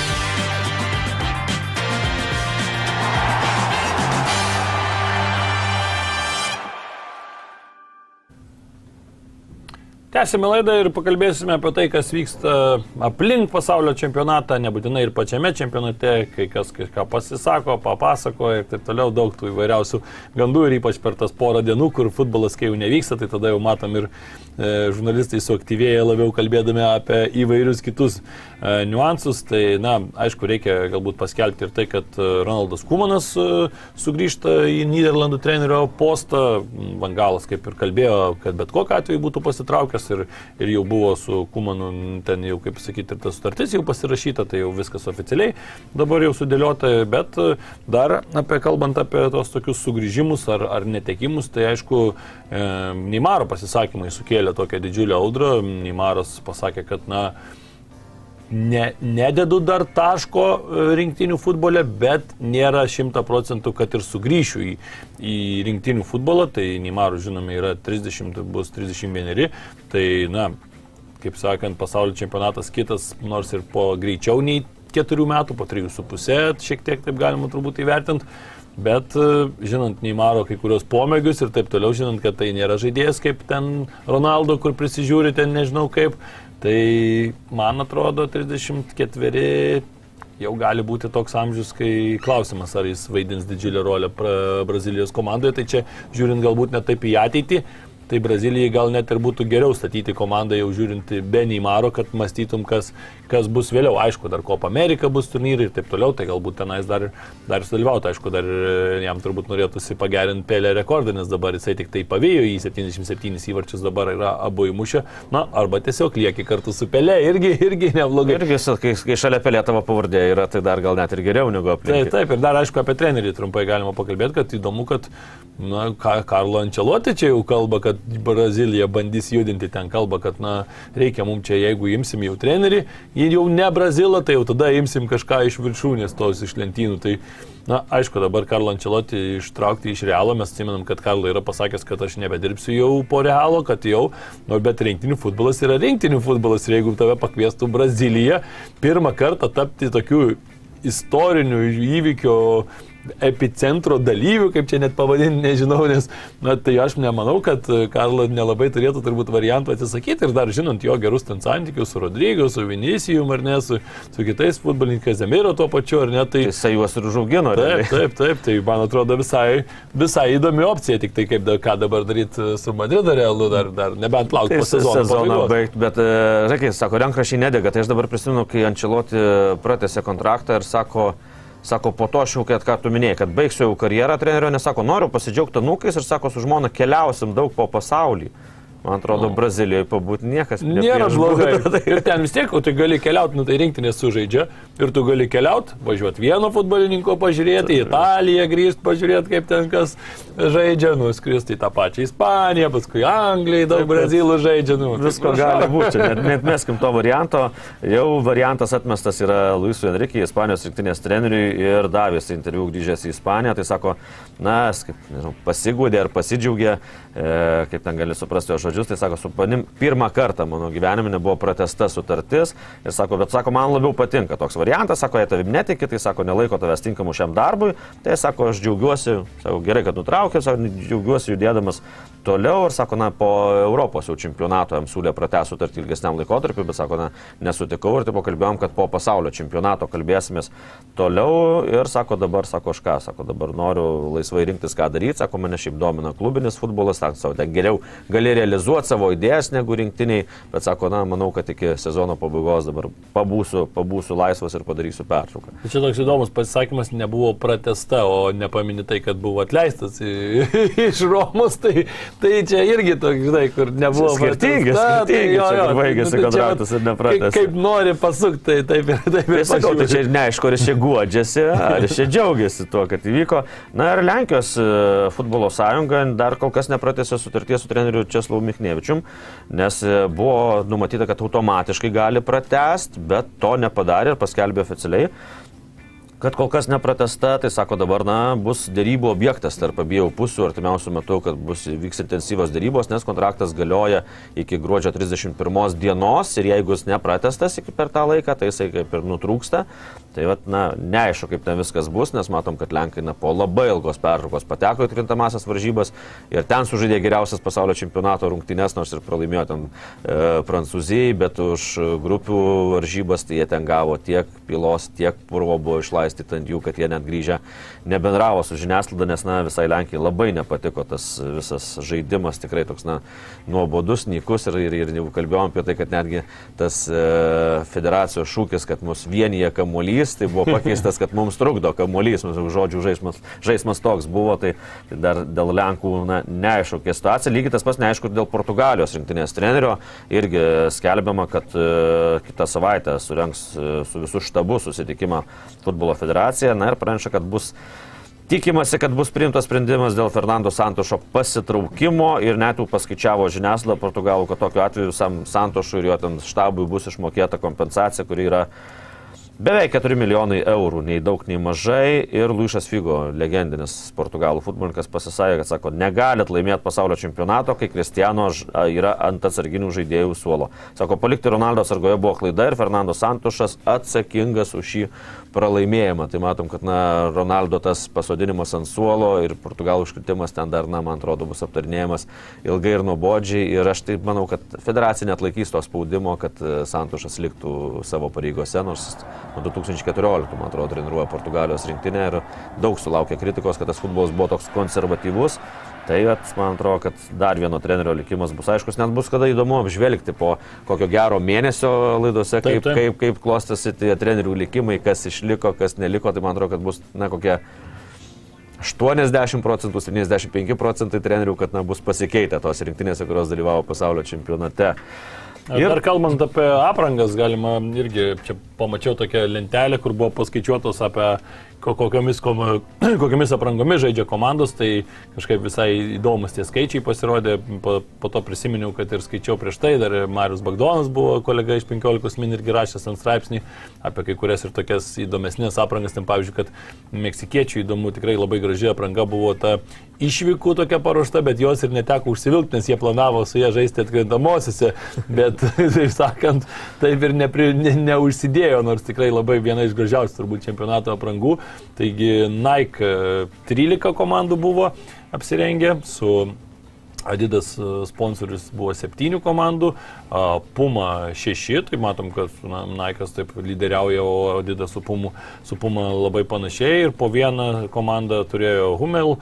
Tęsime laidą ir pakalbėsime apie tai, kas vyksta aplink pasaulio čempionatą, nebūtinai ir pačiame čempionate, kai kas kažką pasisako, papasakoja ir taip toliau, daug tų įvairiausių gandų ir ypač per tas porą dienų, kur futbolas kai jau nevyksta, tai tada jau matom ir žurnalistai suaktyvėja labiau kalbėdami apie įvairius kitus e, niuansus. Tai, na, aišku, reikia galbūt paskelbti ir tai, kad e, Ronaldas Kumanas e, sugrįžta į Niderlandų trenerio postą. Vangalas, kaip ir kalbėjo, kad bet kokiu atveju būtų pasitraukęs ir, ir jau buvo su Kumanu, ten jau, kaip sakyti, ir ta sutartis jau pasirašyta, tai jau viskas oficialiai dabar jau sudėliota, bet e, dar apie, kalbant apie tos tokius sugrįžimus ar, ar netekimus, tai aišku, e, Neimaro pasisakymai sukėlė tokią didžiulę audrą. Neimaras pasakė, kad, na, ne, nededu dar taško e, rinktinių futbole, bet nėra šimta procentų, kad ir sugrįšiu į, į rinktinių futbolą. Tai Neimarų, žinome, yra 30, tai bus 31. Tai, na, kaip sakant, pasaulio čempionatas kitas, nors ir po greičiau nei keturių metų, po trijų su pusė, šiek tiek taip galima turbūt įvertinti. Bet e, žinant Neymaro kai kurios pomėgius ir taip toliau, žinant, kad tai nėra žaidėjas kaip ten Ronaldo, kur prisižiūri ten nežinau kaip, tai man atrodo 34 jau gali būti toks amžius, kai klausimas, ar jis vaidins didžiulę rolę Brazilijos komandoje, tai čia žiūrint galbūt net taip į ateitį. Tai Brazilijai gal net ir būtų geriau statyti komandą jau žiūrint be Neymaro, kad mąstytum, kas, kas bus vėliau. Aišku, dar Copa Amerika bus turnyrai ir taip toliau, tai galbūt tenais dar, dar sudalyvauti. Aišku, dar e, jam turbūt norėtųsi pagerinti pelę rekordą, nes dabar jisai tik tai pavijo į 77 įvarčius, dabar yra abu įmušę. Na, arba tiesiog lieki kartu su pelė, irgi, irgi neblogai. Irgi, kai, kai šalia pelė tavo pavardė yra, tai dar gal net ir geriau negu Taip, aplink. taip, ir dar aišku apie trenerį trumpai galima pakalbėti, kad įdomu, kad na, Ka- Karlo Ančeloti čia jau kalba, kad Brazilija bandys judinti ten kalba, kad na, reikia mums čia, jeigu imsim jau trenerį, jau ne Brazilą, tai jau tada imsim kažką iš viršūnės tos iš lentynų. Tai, na, aišku, dabar Karlo Ančeloti ištraukti iš realo, mes atsimenam, kad Karlo yra pasakęs, kad aš nebedirbsiu jau po realo, kad jau, nu, bet rinktinių futbolas yra rinktinių futbolas ir jeigu tave pakviestų Brazilija pirmą kartą tapti tokiu istorinių įvykių epicentro dalyvių, kaip čia net pavadinti, nežinau, nes, na, tai aš nemanau, kad Karlo nelabai turėtų turbūt variantų atsisakyti ir dar žinant jo gerus ten santykius su Rodrygo, su Vinicijum ar ne, su, su kitais futbolininkais Zemiro tuo pačiu, ar ne, tai... Jisai juos ir užaugino. Taip, taip, taip, tai man atrodo visai, visai įdomi opcija, tik tai kaip, da, ką dabar daryti su Madrido realu, dar, dar nebent laukti Tai po sezono. sezoną pabaigos. baigti, bet, reikia, sako, rankrašiai nedega. Tai aš dabar prisimenu, kai Ančeloti pratęsė kontraktą ir sako, sako, po to aš jau, kad ką tu minėjai, kad baigsiu jau karjerą trenerio, nes sako, noriu pasidžiaugti anūkais ir sako, su žmona keliausim daug po pasaulį. Man atrodo, Brazilijoje pabūti niekas Nėra blogai. būtų. Ir ten vis tiek, o tai gali keliauti, nu tai rinktinė sužaidžia. Ir tu gali keliauti, važiuoti vieno futbolininko pažiūrėti, į Italiją grįžti, pažiūrėti, kaip ten kas žaidžia, nuskristi į tą pačią Ispaniją, paskui Angliją, daug brazilų žaidžia. Nu, tai Visko prašau. gali būti, net, net meskim to varianto. Jau variantas atmestas yra Luisui Enrique, Ispanijos rinktinės treneriui ir davęs interviu grįžęs į Ispaniją. Tai sako, na, kaip, nežinau, pasigūdė ar pasidžiaugė, e, kaip ten gali suprasti jo žodžius. Tai sako, su panim pirmą kartą mano gyvenime nebuvo pratesta sutartis. Ir sako, bet sako, man labiau patinka toks variantas. Sako, jei tavim netiki, tai sako, nelaiko tavęs tinkamu šiam darbui. Tai sako, aš džiaugiuosi, sako, gerai, kad nutraukė, sako, džiaugiuosi judėdamas toliau ir sako, na, po Europos jau čempionato jam siūlė pratęs sutartį ilgesniam laikotarpiu, bet sako, na, nesutikau ir taip pakalbėjom, kad po pasaulio čempionato kalbėsimės toliau ir sako, dabar, sako, aš ką, sako, dabar noriu laisvai rinktis, ką daryti, sako, mane šiaip domina klubinis futbolas, sako, savo, ten geriau gali realizuoti savo idėjas negu rinktiniai, bet sako, na, manau, kad iki sezono pabaigos dabar pabūsiu, pabūsiu laisvas ir padarysiu pertrauką. Tai Čia toks įdomus pasisakymas, nebuvo pratesta, o nepamini tai, kad buvo atleistas iš Romos, tai, tai čia irgi toks, žinai, kur nebuvo Skirtingi, pratęsta, skirtingi, jo, čia jo, kur baigėsi nu, tai čia kontraktas ir nepratęsta. Kaip, nori pasukti, tai taip ir taip. Tai ir sakau, tai čia neaišku, ar jis čia guodžiasi, ar jis čia džiaugiasi tuo, kad įvyko. Na ir Lenkijos e, futbolo sąjunga dar kol kas nepratęsė sutarties su treneriu Česlavu Michnevičium, nes e, buvo numatyta, kad automatiškai gali pratest, bet to nepadarė ir paskelbė oficialiai. Kad kol kas nepratesta, tai sako dabar, na, bus dėrybų objektas tarp abiejų pusių artimiausių metų, kad bus vyks intensyvos dėrybos, nes kontraktas galioja iki gruodžio 31 dienos ir jeigu jis nepratestas iki per tą laiką, tai jisai kaip ir nutrūksta. Tai vat, na, neaišku, kaip ten viskas bus, nes matom, kad Lenkai na, po labai ilgos pertraukos pateko į krintamasias varžybas ir ten sužaidė geriausias pasaulio čempionato rungtynes, nors ir pralaimėjo ten e, Prancūzijai, bet už grupių varžybas tai jie ten gavo tiek pilos, tiek purvo buvo išlaistyti ant jų, kad jie net grįžę nebendravo su žiniasklaida, nes na, visai Lenkijai labai nepatiko tas visas žaidimas, tikrai toks na, nuobodus, nykus ir, ir, ir jau kalbėjom apie tai, kad netgi tas e, federacijos šūkis, kad mus vienyje kamuolys, tai buvo pakeistas, kad mums trukdo kamuolys, žodžių žaismas, žaismas toks buvo, tai, dar dėl Lenkų na, neaišku, kokia situacija, lygiai tas pats neaišku ir dėl Portugalijos rinktinės trenerio, irgi skelbiama, kad e, kitą savaitę surenks e, su visų štabu susitikimą futbolo federacija, na ir praneša, kad bus Tikimasi, kad bus priimtas sprendimas dėl Fernando Santošo pasitraukimo ir net jau paskaičiavo žiniasklaida Portugalų, kad tokiu atveju Sam Santošui ir jo ten štabui bus išmokėta kompensacija, kuri yra beveik 4 milijonai eurų, nei daug, nei mažai. Ir Luisas Figo, legendinis portugalų futbolininkas, pasisakė, kad sako, negalit laimėti pasaulio čempionato, kai Kristiano yra ant atsarginių žaidėjų suolo. Sako, palikti Ronaldo sargoje buvo klaida ir Fernando Santošas atsakingas už šį pralaimėjimą. Tai matom, kad na, Ronaldo tas pasodinimas ant suolo ir Portugalų iškritimas ten dar, na, man atrodo, bus aptarnėjamas ilgai ir nuobodžiai. Ir aš taip manau, kad federacija net laikys to spaudimo, kad e, Santošas liktų savo pareigose, nors nuo 2014, man atrodo, treniruoja Portugalijos rinktinę ir daug sulaukė kritikos, kad tas futbolas buvo toks konservatyvus. Tai, vat, man atrodo, kad dar vieno trenerio likimas bus aiškus, net bus kada įdomu apžvelgti po kokio gero mėnesio laidose, Taip, kaip, taip. kaip, kaip klostosi tie trenerių likimai, kas išliko, kas neliko. Tai man atrodo, kad bus, na, kokie 80 procentų, 75 procentai trenerių, kad na, bus pasikeitę tos rinktinėse, kurios dalyvavo pasaulio čempionate. Ir dar kalbant apie aprangas, galima irgi, čia pamačiau tokią lentelę, kur buvo paskaičiuotos apie ko- kokiomis, kom- kokiomis aprangomis žaidžia komandos, tai kažkaip visai įdomus tie skaičiai pasirodė, po, po to prisiminiau, kad ir skaičiau prieš tai, dar Marius Bagdonas buvo kolega iš 15 min irgi rašęs ant straipsnį apie kai kurias ir tokias įdomesnės aprangas, ten pavyzdžiui, kad meksikiečių įdomu, tikrai labai graži apranga buvo ta išvykų tokia paruošta, bet jos ir neteko užsivilkti, nes jie planavo su ją žaisti atkrintamosiose, bet, taip sakant, taip ir nepri, ne, neužsidėjo, nors tikrai labai viena iš gražiausių turbūt čempionato aprangų. Taigi Nike e, 13 komandų buvo apsirengę su Adidas e, sponsorius buvo septynių komandų, Puma šeši, tai matom, kad na, Nike'as taip lyderiauja, o Adidas su Puma, su Puma labai panašiai. Ir po vieną komandą turėjo Hummel,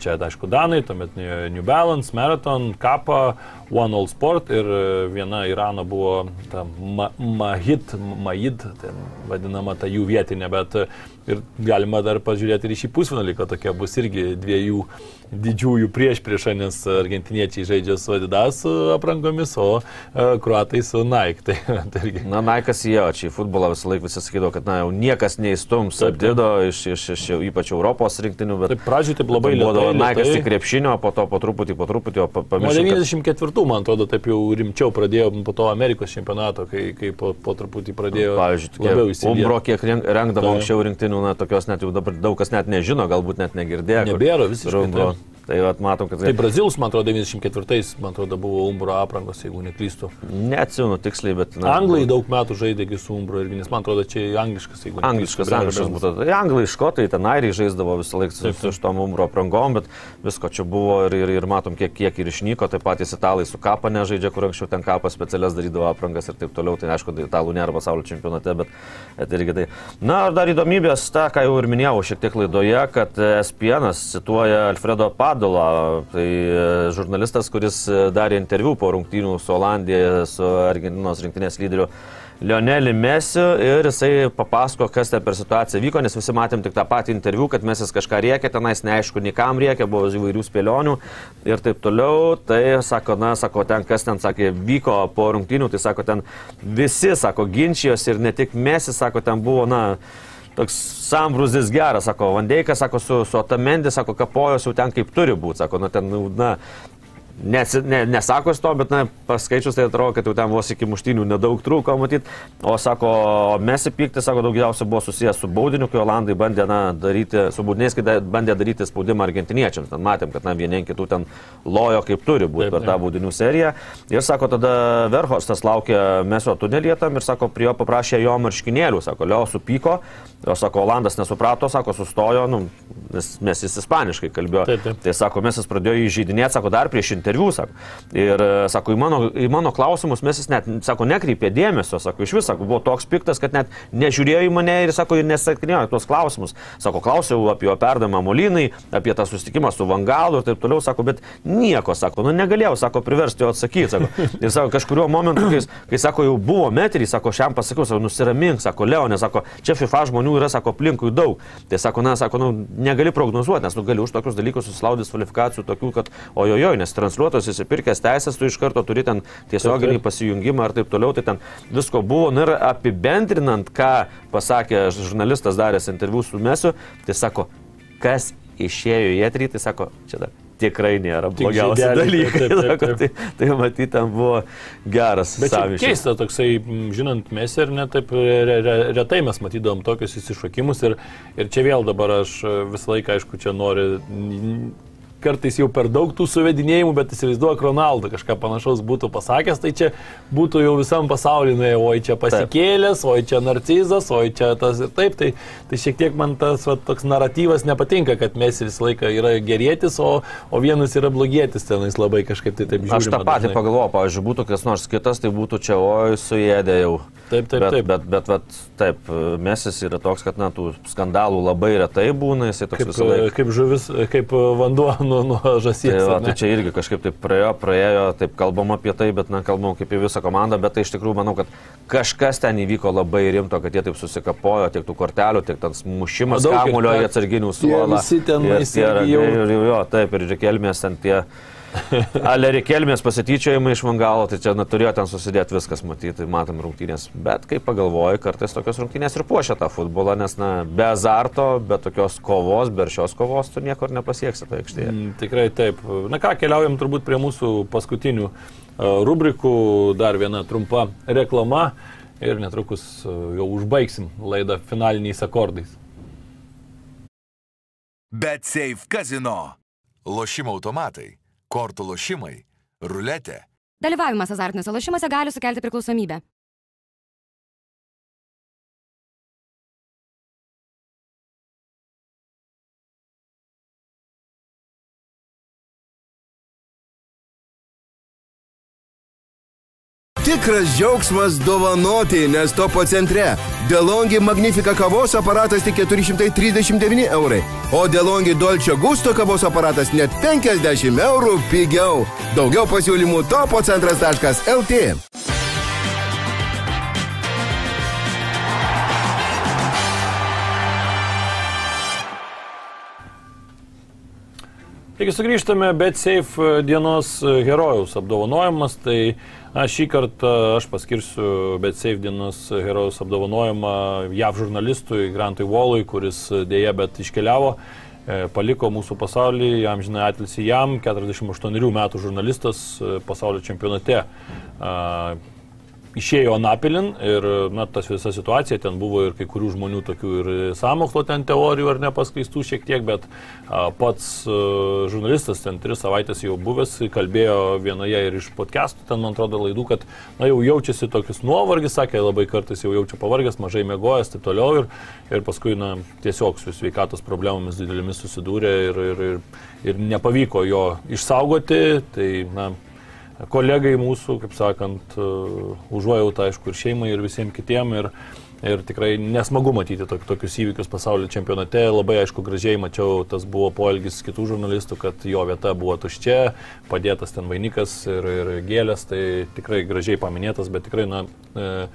čia aišku Danai, tuomet New Balance, Marathon, Kappa, One All Sport ir e, viena Irano buvo ta ma, Mahid, Mahid, ten vadinama ta jų vietinė, bet e, ir galima dar pažiūrėti ir šį pusfinalį, kad tokia bus irgi dviejų didžiųjų prieš priešą, nes argentiniečiai žaidžia su Adidas aprangomis, o e, kruatai su Nike. Tai, tai. Na, Naikas jo, čia į futbolą visą laiką visi sakydavo, kad na, jau niekas neįstums Adido iš, iš, iš ypač Europos rinktinių, bet... Taip, pradžioje taip labai Buvo lėtai, lėtai. tik krepšinio, po to po truputį, po truputį, o pamiršau. kad- 94, man atrodo, taip jau rimčiau pradėjo po to Amerikos čempionato, kai, kai po, po truputį pradėjo Pavyzdžiui, labiau įsilieti. Umbro, kiek rengdavo anksčiau rinktinių, na, tokios net jau dabar daug kas net nežino, galbūt net negirdėjo. Nebėra visiškai, Umbro. Tai vat, matom, kad... Tai Brazilus, man atrodo, 94, man atrodo, buvo Umbro aprangos, jeigu neklystu. Neatsinu tiksliai, bet... Na, Anglai daug metų žaidėgi su Umbro irgi, nes man atrodo, čia angliškas, jeigu Angliškas, neklystu, angliškas būtų. Tai anglai, škotai, ten airiai žaisdavo visą laiką su, su šitom umbro aprangom, bet visko čia buvo ir, ir, ir matom, kiek, kiek ir išnyko. Taip pat italai su kapą nežaidžia, kur anksčiau ten kapas specialias darydavo aprangas ir taip toliau. Tai aišku, tai italų nėra pasaulio čempionate, bet bet irgi tai. Na, ir dar įdomybės, ta, ką jau ir minėjau šiek tiek laidoje, kad SPN cituoja Alfredo Padulą, tai e, žurnalistas, kuris e, darė interviu po rungtynių su Olandija, su Argentinos rinktinės lyderiu. Lionelį Mesiu ir jisai papasako, kas ten per situaciją vyko, nes visi matėm tik tą patį interviu, kad Mesis kažką rėkė, tenais neaišku, nei kam rėkė, buvo įvairių spėlionių ir taip toliau. Tai sako, na, sako, ten kas ten, sakė, vyko po rungtynių, tai sako, ten visi, sako, ginčijosi ir ne tik Mesis, sako, ten buvo, na, toks sambruzis geras, sako, Vandeikas, sako, su, su Otamendis, sako, kapojos jau ten kaip turi būti, sako, na, ten, na, Nes, ne, nesako to, bet na, paskaičius tai atrodo, kad jau ten vos iki muštinių nedaug trūko matyti. O sako, mes įpykti, sako, daugiausia buvo susijęs su baudiniu, kai Olandai bandė na, daryti, su baudiniais, kai bandė daryti spaudimą argentiniečiams. Ten matėm, kad na, vieni kitų ten lojo kaip turi būti Taip, per tą baudinių seriją. Ir sako, tada Verhostas laukė meso tunelį tam ir sako, prie jo paprašė jo marškinėlių. Sako, Leo supyko, o sako, Olandas nesuprato, sako, sustojo, nu, nes mes jis ispaniškai kalbėjo. Taip, taip. Tai sako, mes jis pradėjo įžeidinėti, sako, dar prieš interviu, sako. Ir e, sako, į mano, į mano klausimus mes jis net, sako, nekreipė dėmesio, sako, iš viso, buvo toks piktas, kad net nežiūrėjo į mane ir, sako, ir nesakinėjo tuos klausimus. Sako, klausiau apie jo perdamą Molinai, apie tą susitikimą su Vangalu ir taip toliau, sako, bet nieko, sako, nu negalėjau, sako, priversti jo atsakyti, sako. Ir sako, kažkurio momentu, kai, kai sako, jau buvo metrį, sako, šiam pasakiau, sako, nusiramink, sako, Leonė, sako, čia FIFA žmonių yra, sako, aplinkui daug. Tai sako, na, sako, nu, negali prognozuoti, nes tu gali už tokius dalykus susilaudyti kvalifikacijų tokių, kad ojojoj, nes transliuotojas įsipirkęs teisės, tu iš karto turi ten tiesioginį Taip, taip. pasijungimą ir taip toliau, tai ten visko buvo. Na ir apibendrinant, ką pasakė žurnalistas daręs interviu su Mesiu, tai sako, kas išėjo į etrį, tai sako, čia dar tikrai nėra Tik blogiausi žaideliai, dalykai. taip, taip, taip. Tai, tai matyti, ten buvo geras. Bet sąmyšis. keista toksai, žinant, mes ir netaip re, re, retai mes matydom tokius įsišokimus ir, ir čia vėl dabar aš e, visą laiką, aišku, čia noriu kartais jau per daug tų suvedinėjimų, bet įsivaizduoju, Ronaldo kažką panašaus būtų pasakęs, tai čia būtų jau visam pasauliu, oi čia pasikėlęs, oi čia narcizas, oi čia tas ir taip, tai, tai šiek tiek man tas va, toks naratyvas nepatinka, kad mes visą laiką yra gerėtis, o, o vienas yra blogėtis tenais labai kažkaip tai taip žiūrima. Aš tą patį pagalvoju, pavyzdžiui, būtų kas nors kitas, tai būtų čia, oi, suėdė jau. Taip, taip, bet, taip. Bet, bet, bet, taip, mesis yra toks, kad, na, tų skandalų labai retai būna, jisai toks Kaip, visą laiką. kaip žuvis, kaip vanduo nuo, nuo žąsies. Tai, va, tai čia irgi kažkaip taip praėjo, praėjo, taip kalbam apie tai, bet, na, kalbam kaip į visą komandą, bet tai iš tikrųjų manau, kad kažkas ten įvyko labai rimto, kad jie taip susikapojo, tiek tų kortelių, tiek ten mušimas ir kamulio į atsarginių suolą. visi tenais Ir ragai, ir, ir, jo, taip, ir rekelmės ten tie. Alerikelmės pasityčiojimai iš Vangalo, tai čia na, turėjo ten susidėti viskas, matyti, tai matom rungtynės. Bet kai pagalvoju, kartais tokios rungtynės ir puošia tą futbolą, nes na, be azarto, be tokios kovos, be šios kovos tu niekur nepasieksi toje aikštėje. Mm, Tikrai taip. Na ką, keliaujam turbūt prie mūsų paskutinių e, rubrikų. Dar viena trumpa reklama ir netrukus e, jau užbaigsim laidą finaliniais akordais. Bet Safe Casino. Lošimo automatai, kortų lošimai, ruletė. Dalyvavimas azartiniuose lošimuose gali sukelti priklausomybę. Tikras džiaugsmas dovanoti, nes topo centre. Delongi Magnifica kavos aparatas tik 439 eurai, o Delongi Dolce Gusto kavos aparatas net 50 eurų pigiau. Daugiau pasiūlymų topo centras.lt. Taigi sugrįžtame, bet Safe dienos herojaus apdovanojimas. Tai na, šį kartą aš paskirsiu bet Safe dienos herojaus apdovanojimą JAV žurnalistui Grantui Volui, kuris dėja bet iškeliavo e, paliko mūsų pasaulį, jam žinai atilsi jam, 48 metų žurnalistas e, pasaulio čempionate išėjo Anapilin ir na, tas visa situacija, ten buvo ir kai kurių žmonių tokių ir samokslo ten teorijų ar nepaskaistų šiek tiek, bet a, pats a, žurnalistas ten tris savaitės jau buvęs, kalbėjo vienoje ir iš podcastų, ten man atrodo laidų, kad na, jau jaučiasi tokius nuovargis, sakė, labai kartais jau jaučia pavargęs, mažai mėgojęs, taip toliau ir, ir paskui na, tiesiog su sveikatos problemomis didelėmis susidūrė ir, ir, ir, ir nepavyko jo išsaugoti. Tai, na, kolegai mūsų, kaip sakant, uh, užuojautą, aišku, ir šeimai, ir visiems kitiems. Ir, ir tikrai nesmagu matyti tok, tokius įvykius pasaulio čempionate. Labai aišku, gražiai mačiau, tas buvo poelgis kitų žurnalistų, kad jo vieta buvo tuščia, padėtas ten vainikas ir, ir gėlės, tai tikrai gražiai paminėtas, bet tikrai, na, e,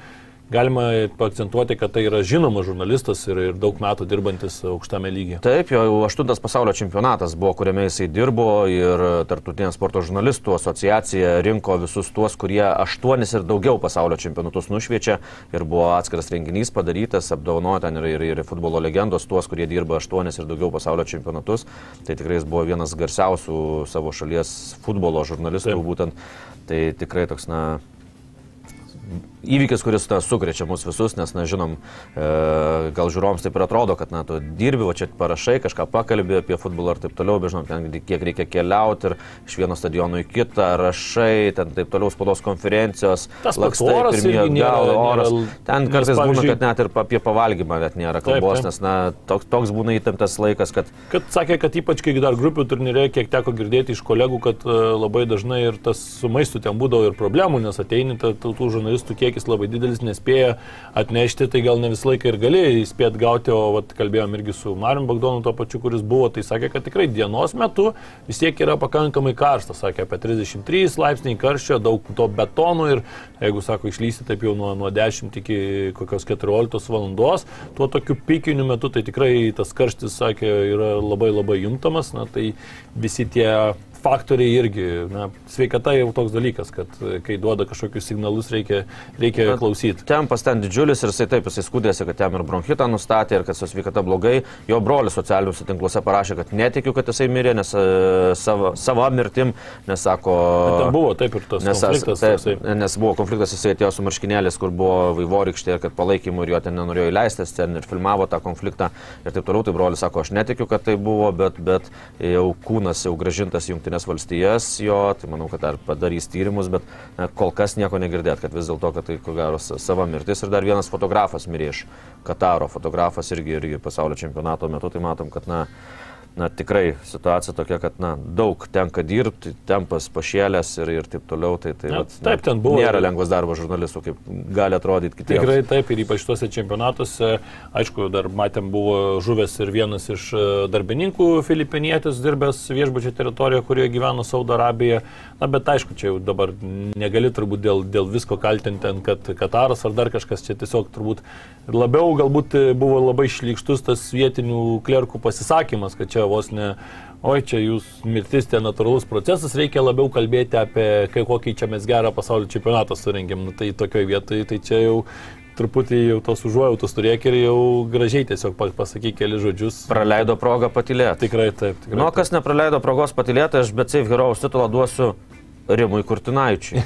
galima akcentuoti, kad tai yra žinomas žurnalistas ir, ir daug metų dirbantis aukštame lygyje. Taip, jo aštuntas pasaulio čempionatas buvo, kuriame jisai dirbo ir Tartutinė sporto žurnalistų asociacija rinko visus tuos, kurie aštuonis ir daugiau pasaulio čempionatus nušviečia ir buvo atskiras renginys padarytas, apdovanoti ten ir, ir, ir futbolo legendos, tuos, kurie dirba aštuonis ir daugiau pasaulio čempionatus. Tai tikrai jis buvo vienas garsiausių savo šalies futbolo žurnalistų Taip. būtent. Tai tikrai toks, na, įvykis, kuris ta, sukrečia mus visus, nes, na, žinom, e, gal žiūrovams taip ir atrodo, kad, na, tu dirbi, o čia parašai, kažką pakalbė apie futbolą ir taip toliau, bet žinom, ten kiek reikia keliauti ir iš vieno stadiono į kitą, rašai, ten taip toliau spaudos konferencijos, tas lakstai pirmieji gal oras. Ten kartais būna, kad net ir apie pavalgymą net nėra kalbos, taip, taip. nes, na, toks, toks būna įtemptas laikas, kad... Kad sakė, kad ypač kai dar grupių turnyrė, kiek teko girdėti iš kolegų, kad uh, labai dažnai ir tas su maistu ten būdavo ir problemų, nes ateini tų žurnalistų kiek kiekis labai didelis, nespėja atnešti, tai gal ne visą laiką ir galėjai įspėti gauti, o vat, kalbėjom irgi su Marim Bagdonu, to pačiu, kuris buvo, tai sakė, kad tikrai dienos metu vis tiek yra pakankamai karšta, sakė apie 33 laipsniai karščio, daug to betonų ir jeigu, sako, išlysti taip jau nuo, nuo 10 iki kokios 14 valandos, tuo tokiu pikiniu metu tai tikrai tas karštis, sakė, yra labai labai juntamas, na tai visi tie faktoriai irgi, na, sveikata jau toks dalykas, kad e, kai duoda kažkokius signalus, reikia, reikia klausyti. Tempas ten didžiulis ir jisai taip, jisai skūdėsi, kad jam ir bronchitą nustatė ir kad su sveikata blogai. Jo brolis socialiniuose tinkluose parašė, kad netikiu, kad jisai mirė, nes uh, savo, savo mirtim, nes sako... Bet buvo taip ir tas nes, konfliktas. Taip, taip, nes buvo konfliktas, jisai atėjo su marškinėlis, kur buvo vaivorykštė ir kad palaikymų ir jo ten nenorėjo įleistis, ten ir filmavo tą konfliktą ir taip toliau. Tai brolis sako, aš netikiu, kad tai buvo, bet, bet jau kūnas jau gražintas jungtinės Junktinės valstijas jo, tai manau, kad dar padarys tyrimus, bet na, kol kas nieko negirdėt, kad vis dėlto, kad tai ko gero sava mirtis. Ir dar vienas fotografas mirė iš Kataro, fotografas irgi, irgi pasaulio čempionato metu, tai matom, kad na, na, tikrai situacija tokia, kad na, daug tenka dirbti, tempas pašėlęs ir, ir taip toliau. Tai, tai, na, vat, taip, ten buvo. Nėra lengvas darbas žurnalistų, kaip gali atrodyti kitiems. Tikrai taip, ir ypač tuose čempionatuose, aišku, dar matėm, buvo žuvęs ir vienas iš e, darbininkų filipinietis, dirbęs viešbučio teritorijoje, kurioje gyveno Saudo Arabija. Na, bet aišku, čia jau dabar negali turbūt dėl, dėl visko kaltinti kad Kataras ar dar kažkas čia tiesiog turbūt labiau galbūt buvo labai šlikštus tas vietinių klerkų pasisakymas, kad čia vos ne, oi čia jūs mirtis, ten natūralus procesas, reikia labiau kalbėti apie kai kokį čia mes gerą pasaulio čempionatą surengėm. Nu, tai tokioje vietoje, tai čia jau truputį jau tos užuojautos turėk ir jau gražiai tiesiog pasakyk keli žodžius. Praleido progą patilėti. Tikrai taip. Tikrai nu, kas nepraleido progos patilėti, aš bet Safe Heroes titulą duosiu Rimui Kurtinaičiui.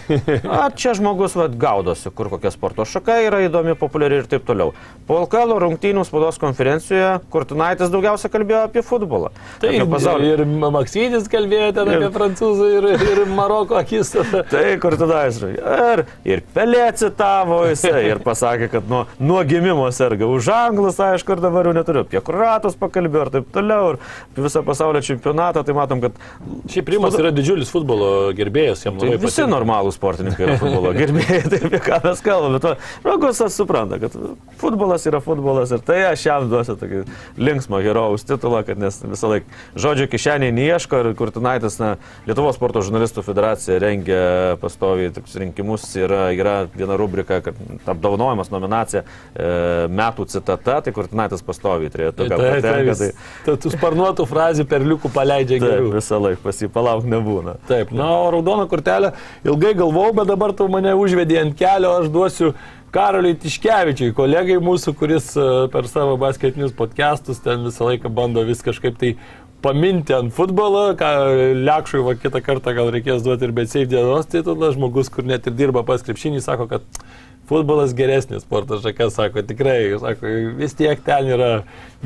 A, čia žmogus vad gaudosi, kur kokia sporto šaka yra įdomi, populiari ir taip toliau. Po LKL rungtynių spaudos konferencijoje Kurtinaitis daugiausia kalbėjo apie futbolą. Tai apie ir Maksytis kalbėjo ten apie prancūzų ir, ir Maroko akistatą. tai Kurtinaitis. Ir, ir Pelė citavo jisai ir pasakė, kad nuo, nuo gimimo serga už anglus, aišku, ir dabar jau neturiu. Apie kuratus pakalbėjo ir taip toliau. Ir visą pasaulio čempionatą, tai matom, kad... Šiaip Rimas yra didžiulis futbolo gerbėjas gerbėjas, jam Tai labai visi patinka. normalūs sportininkai yra futbolo gerbėjai, tai apie ką mes kalbame, to žmogus supranta, kad futbolas yra futbolas ir tai aš jam duosiu tokį linksmą herojaus titulą, kad nes visą laiką žodžio kišeniai neieško ir Kurtinaitis, na, Lietuvos sporto žurnalistų federacija rengia pastoviai rinkimus, yra, yra viena rubrika, kad apdovanojimas nominacija e, metų citata, tai Kurtinaitis pastoviai turėjo Tai, tokią tai, tai, tai tų sparnuotų frazių per liukų paleidžia Taip, geriau. visą laiką pasipalauk nebūna. Taip, na, o raudoną kortelę. Ilgai galvojau, bet dabar tu mane užvedė ant kelio, aš duosiu Karoliui Tiškevičiui, kolegai mūsų, kuris e, per savo basketinius podcastus ten visą laiką bando vis kažkaip tai paminti ant futbolo, ką Lekšui va kitą kartą gal reikės duoti ir bet seif dienos titulą, žmogus, kur net ir dirba pas krepšinį, sako, kad futbolas geresnis sportas, šakas sako, tikrai, sako, vis tiek ten yra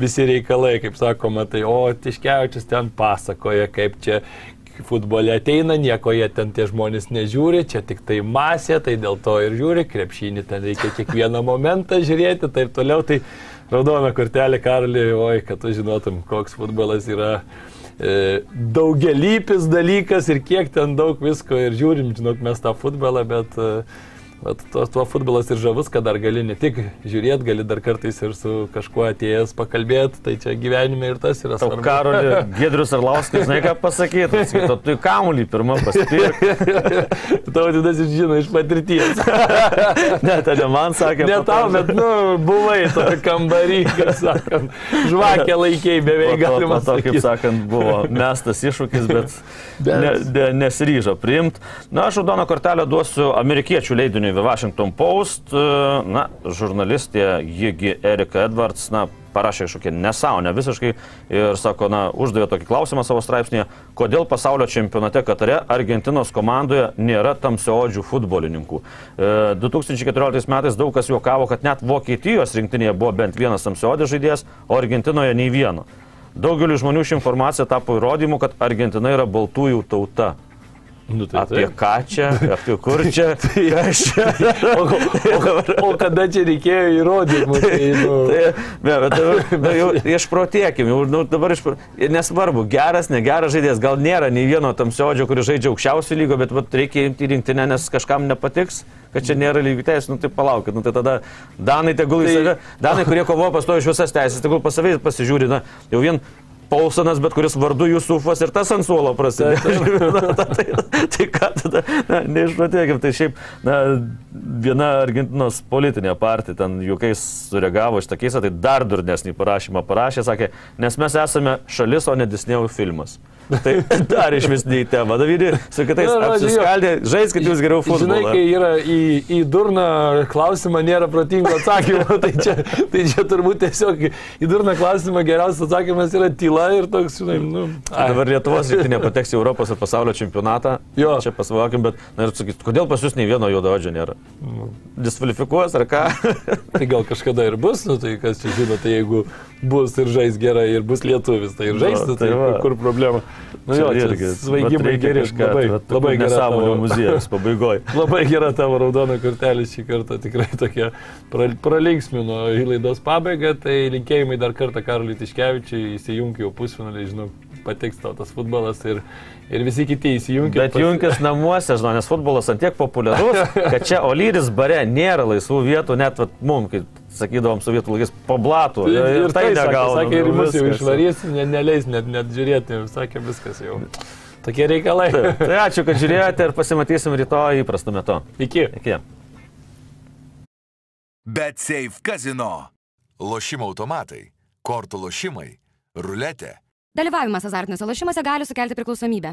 visi reikalai, kaip sakoma, tai o Tiškevičius ten pasakoja, kaip čia futbolė ateina, nieko jie ten tie žmonės nežiūri, čia tik tai masė, tai dėl to ir žiūri, krepšinį ten reikia kiekvieną momentą žiūrėti, taip toliau, tai raudona kortelė Karaliui, oi, kad tu žinotum, koks futbolas yra e, daugelypis dalykas ir kiek ten daug visko ir žiūrim, žinok, mes tą futbolą, bet e, Bet tuo, tuo futbolas ir žavus, kad dar gali ne tik žiūrėti, gali dar kartais ir su kažkuo atėjęs pakalbėti, tai čia gyvenime ir tas yra svarbu. Karolį Gedrius Arlauskas, žinai ką pasakyti, tu, tu kamuolį pirmą paspirk. Tau atidas ir žino iš patirties. Ne, tai ne man sakė. Ne tau, bet, nu, buvai to kambarį, kaip sakant, žvakę laikiai beveik galima to, kaip sakant, buvo mestas iššūkis, bet, Bet- ne, ne, nesiryžo priimti. Na, aš raudoną kortelę duosiu amerikiečių leidiniui The Washington Post. Na, žurnalistė Jigi Erika Edwards, na, parašė kažkokią nesąmonę visiškai ir sako, na, uždavė tokį klausimą savo straipsnėje, kodėl pasaulio čempionate Katare Argentinos komandoje nėra tamsiodžių futbolininkų. E, 2014 metais daug kas juokavo, kad net Vokietijos rinktinėje buvo bent vienas tamsiodis žaidėjas, o Argentinoje nei vieno. Daugeliu žmonių ši informacija tapo įrodymu, kad Argentina yra baltųjų tauta. Nu, tai Apie taip. ką čia, apie kur čia, kas čia. O, o, o kada čia reikėjo įrodymų? Tai, nu, Tai, be, bet dabar, nu, jau išprotėkim, jau nu, dabar ir nesvarbu, geras, negeras žaidėjas, gal nėra nei vieno tamsiodžio, kuris žaidžia aukščiausių lygo, bet vat, reikia imti rinktinę, nes kažkam nepatiks, kad čia nėra lygių teisų, nu tai palaukit, nu tai tada Danai tegul į Tai- Danai, kurie kovoja pastoju iš visas teisės, tegul pas savai pasižiūri, na, jau vien Paulsonas, bet kuris vardu Jusufas ir tas ant suolo prasidėjo. Na, ta- tai, tai ką tada, na, neišpratėkim, tai šiaip, na, viena Argentinos politinė partija ten juokais sureagavo iš tokiais, tai dar durnesnį parašymą parašė, sakė, nes mes esame šalis, o ne Disney'ų filmas. Tai dar iš vis neį temą. Davidi, su kitais Na, apsiskaldė, žaiskit jūs geriau Žinai, futbolą. kai yra į, į durną klausimą nėra protingo atsakymo, tai čia, tai čia turbūt tiesiog į durną klausimą geriausias atsakymas yra tyla ir toks, žinai, nu. ai. Dabar Lietuvos rinktinė pateks į Europos ir pasaulio čempionatą. Jo. Čia pasvalokim, bet, na ir sakyt, kodėl pas jūs nei vieno juodaodžio nėra? Diskvalifikuos ar ką? Tai gal kažkada ir bus, nu tai kas čia žino, tai jeigu bus ir žais gerai ir bus lietuvis, tai ir žais, Nu, nu, tai, tai va. kur problema. Nu jo, čia svaigimai geri, labai, labai gera tavo- muziejus pabaigoje. Labai gera tavo raudona kortelė šį kartą, tikrai tokia pra, pralinksmino į laidos pabaigą, tai linkėjimai dar kartą Karoliui Tiškevičiui, įsijungi jau pusfinalį, žinau, patiks tau tas futbolas ir, ir visi kiti įsijungi. Bet junkis namuose, žinau, nes futbolas antiek populiarus, kad čia Olyris bare nėra laisvų vietų, net vat, mum, kaip sakydavom sovietų laikais, po blatų. Ir, ir tai sakė, negaunam, sakė, ir nu, mus jau viskas. išvarys, ne, neleis net, net žiūrėti, sakė viskas jau. Tokie reikalai. Tai ačiū, kad žiūrėjote ir pasimatysim rytoj įprastu metu. Iki. Iki. Bet safe kazino. Lošimo automatai, kortų lošimai, ruletė. Dalyvavimas azartiniuose lošimuose gali sukelti priklausomybę.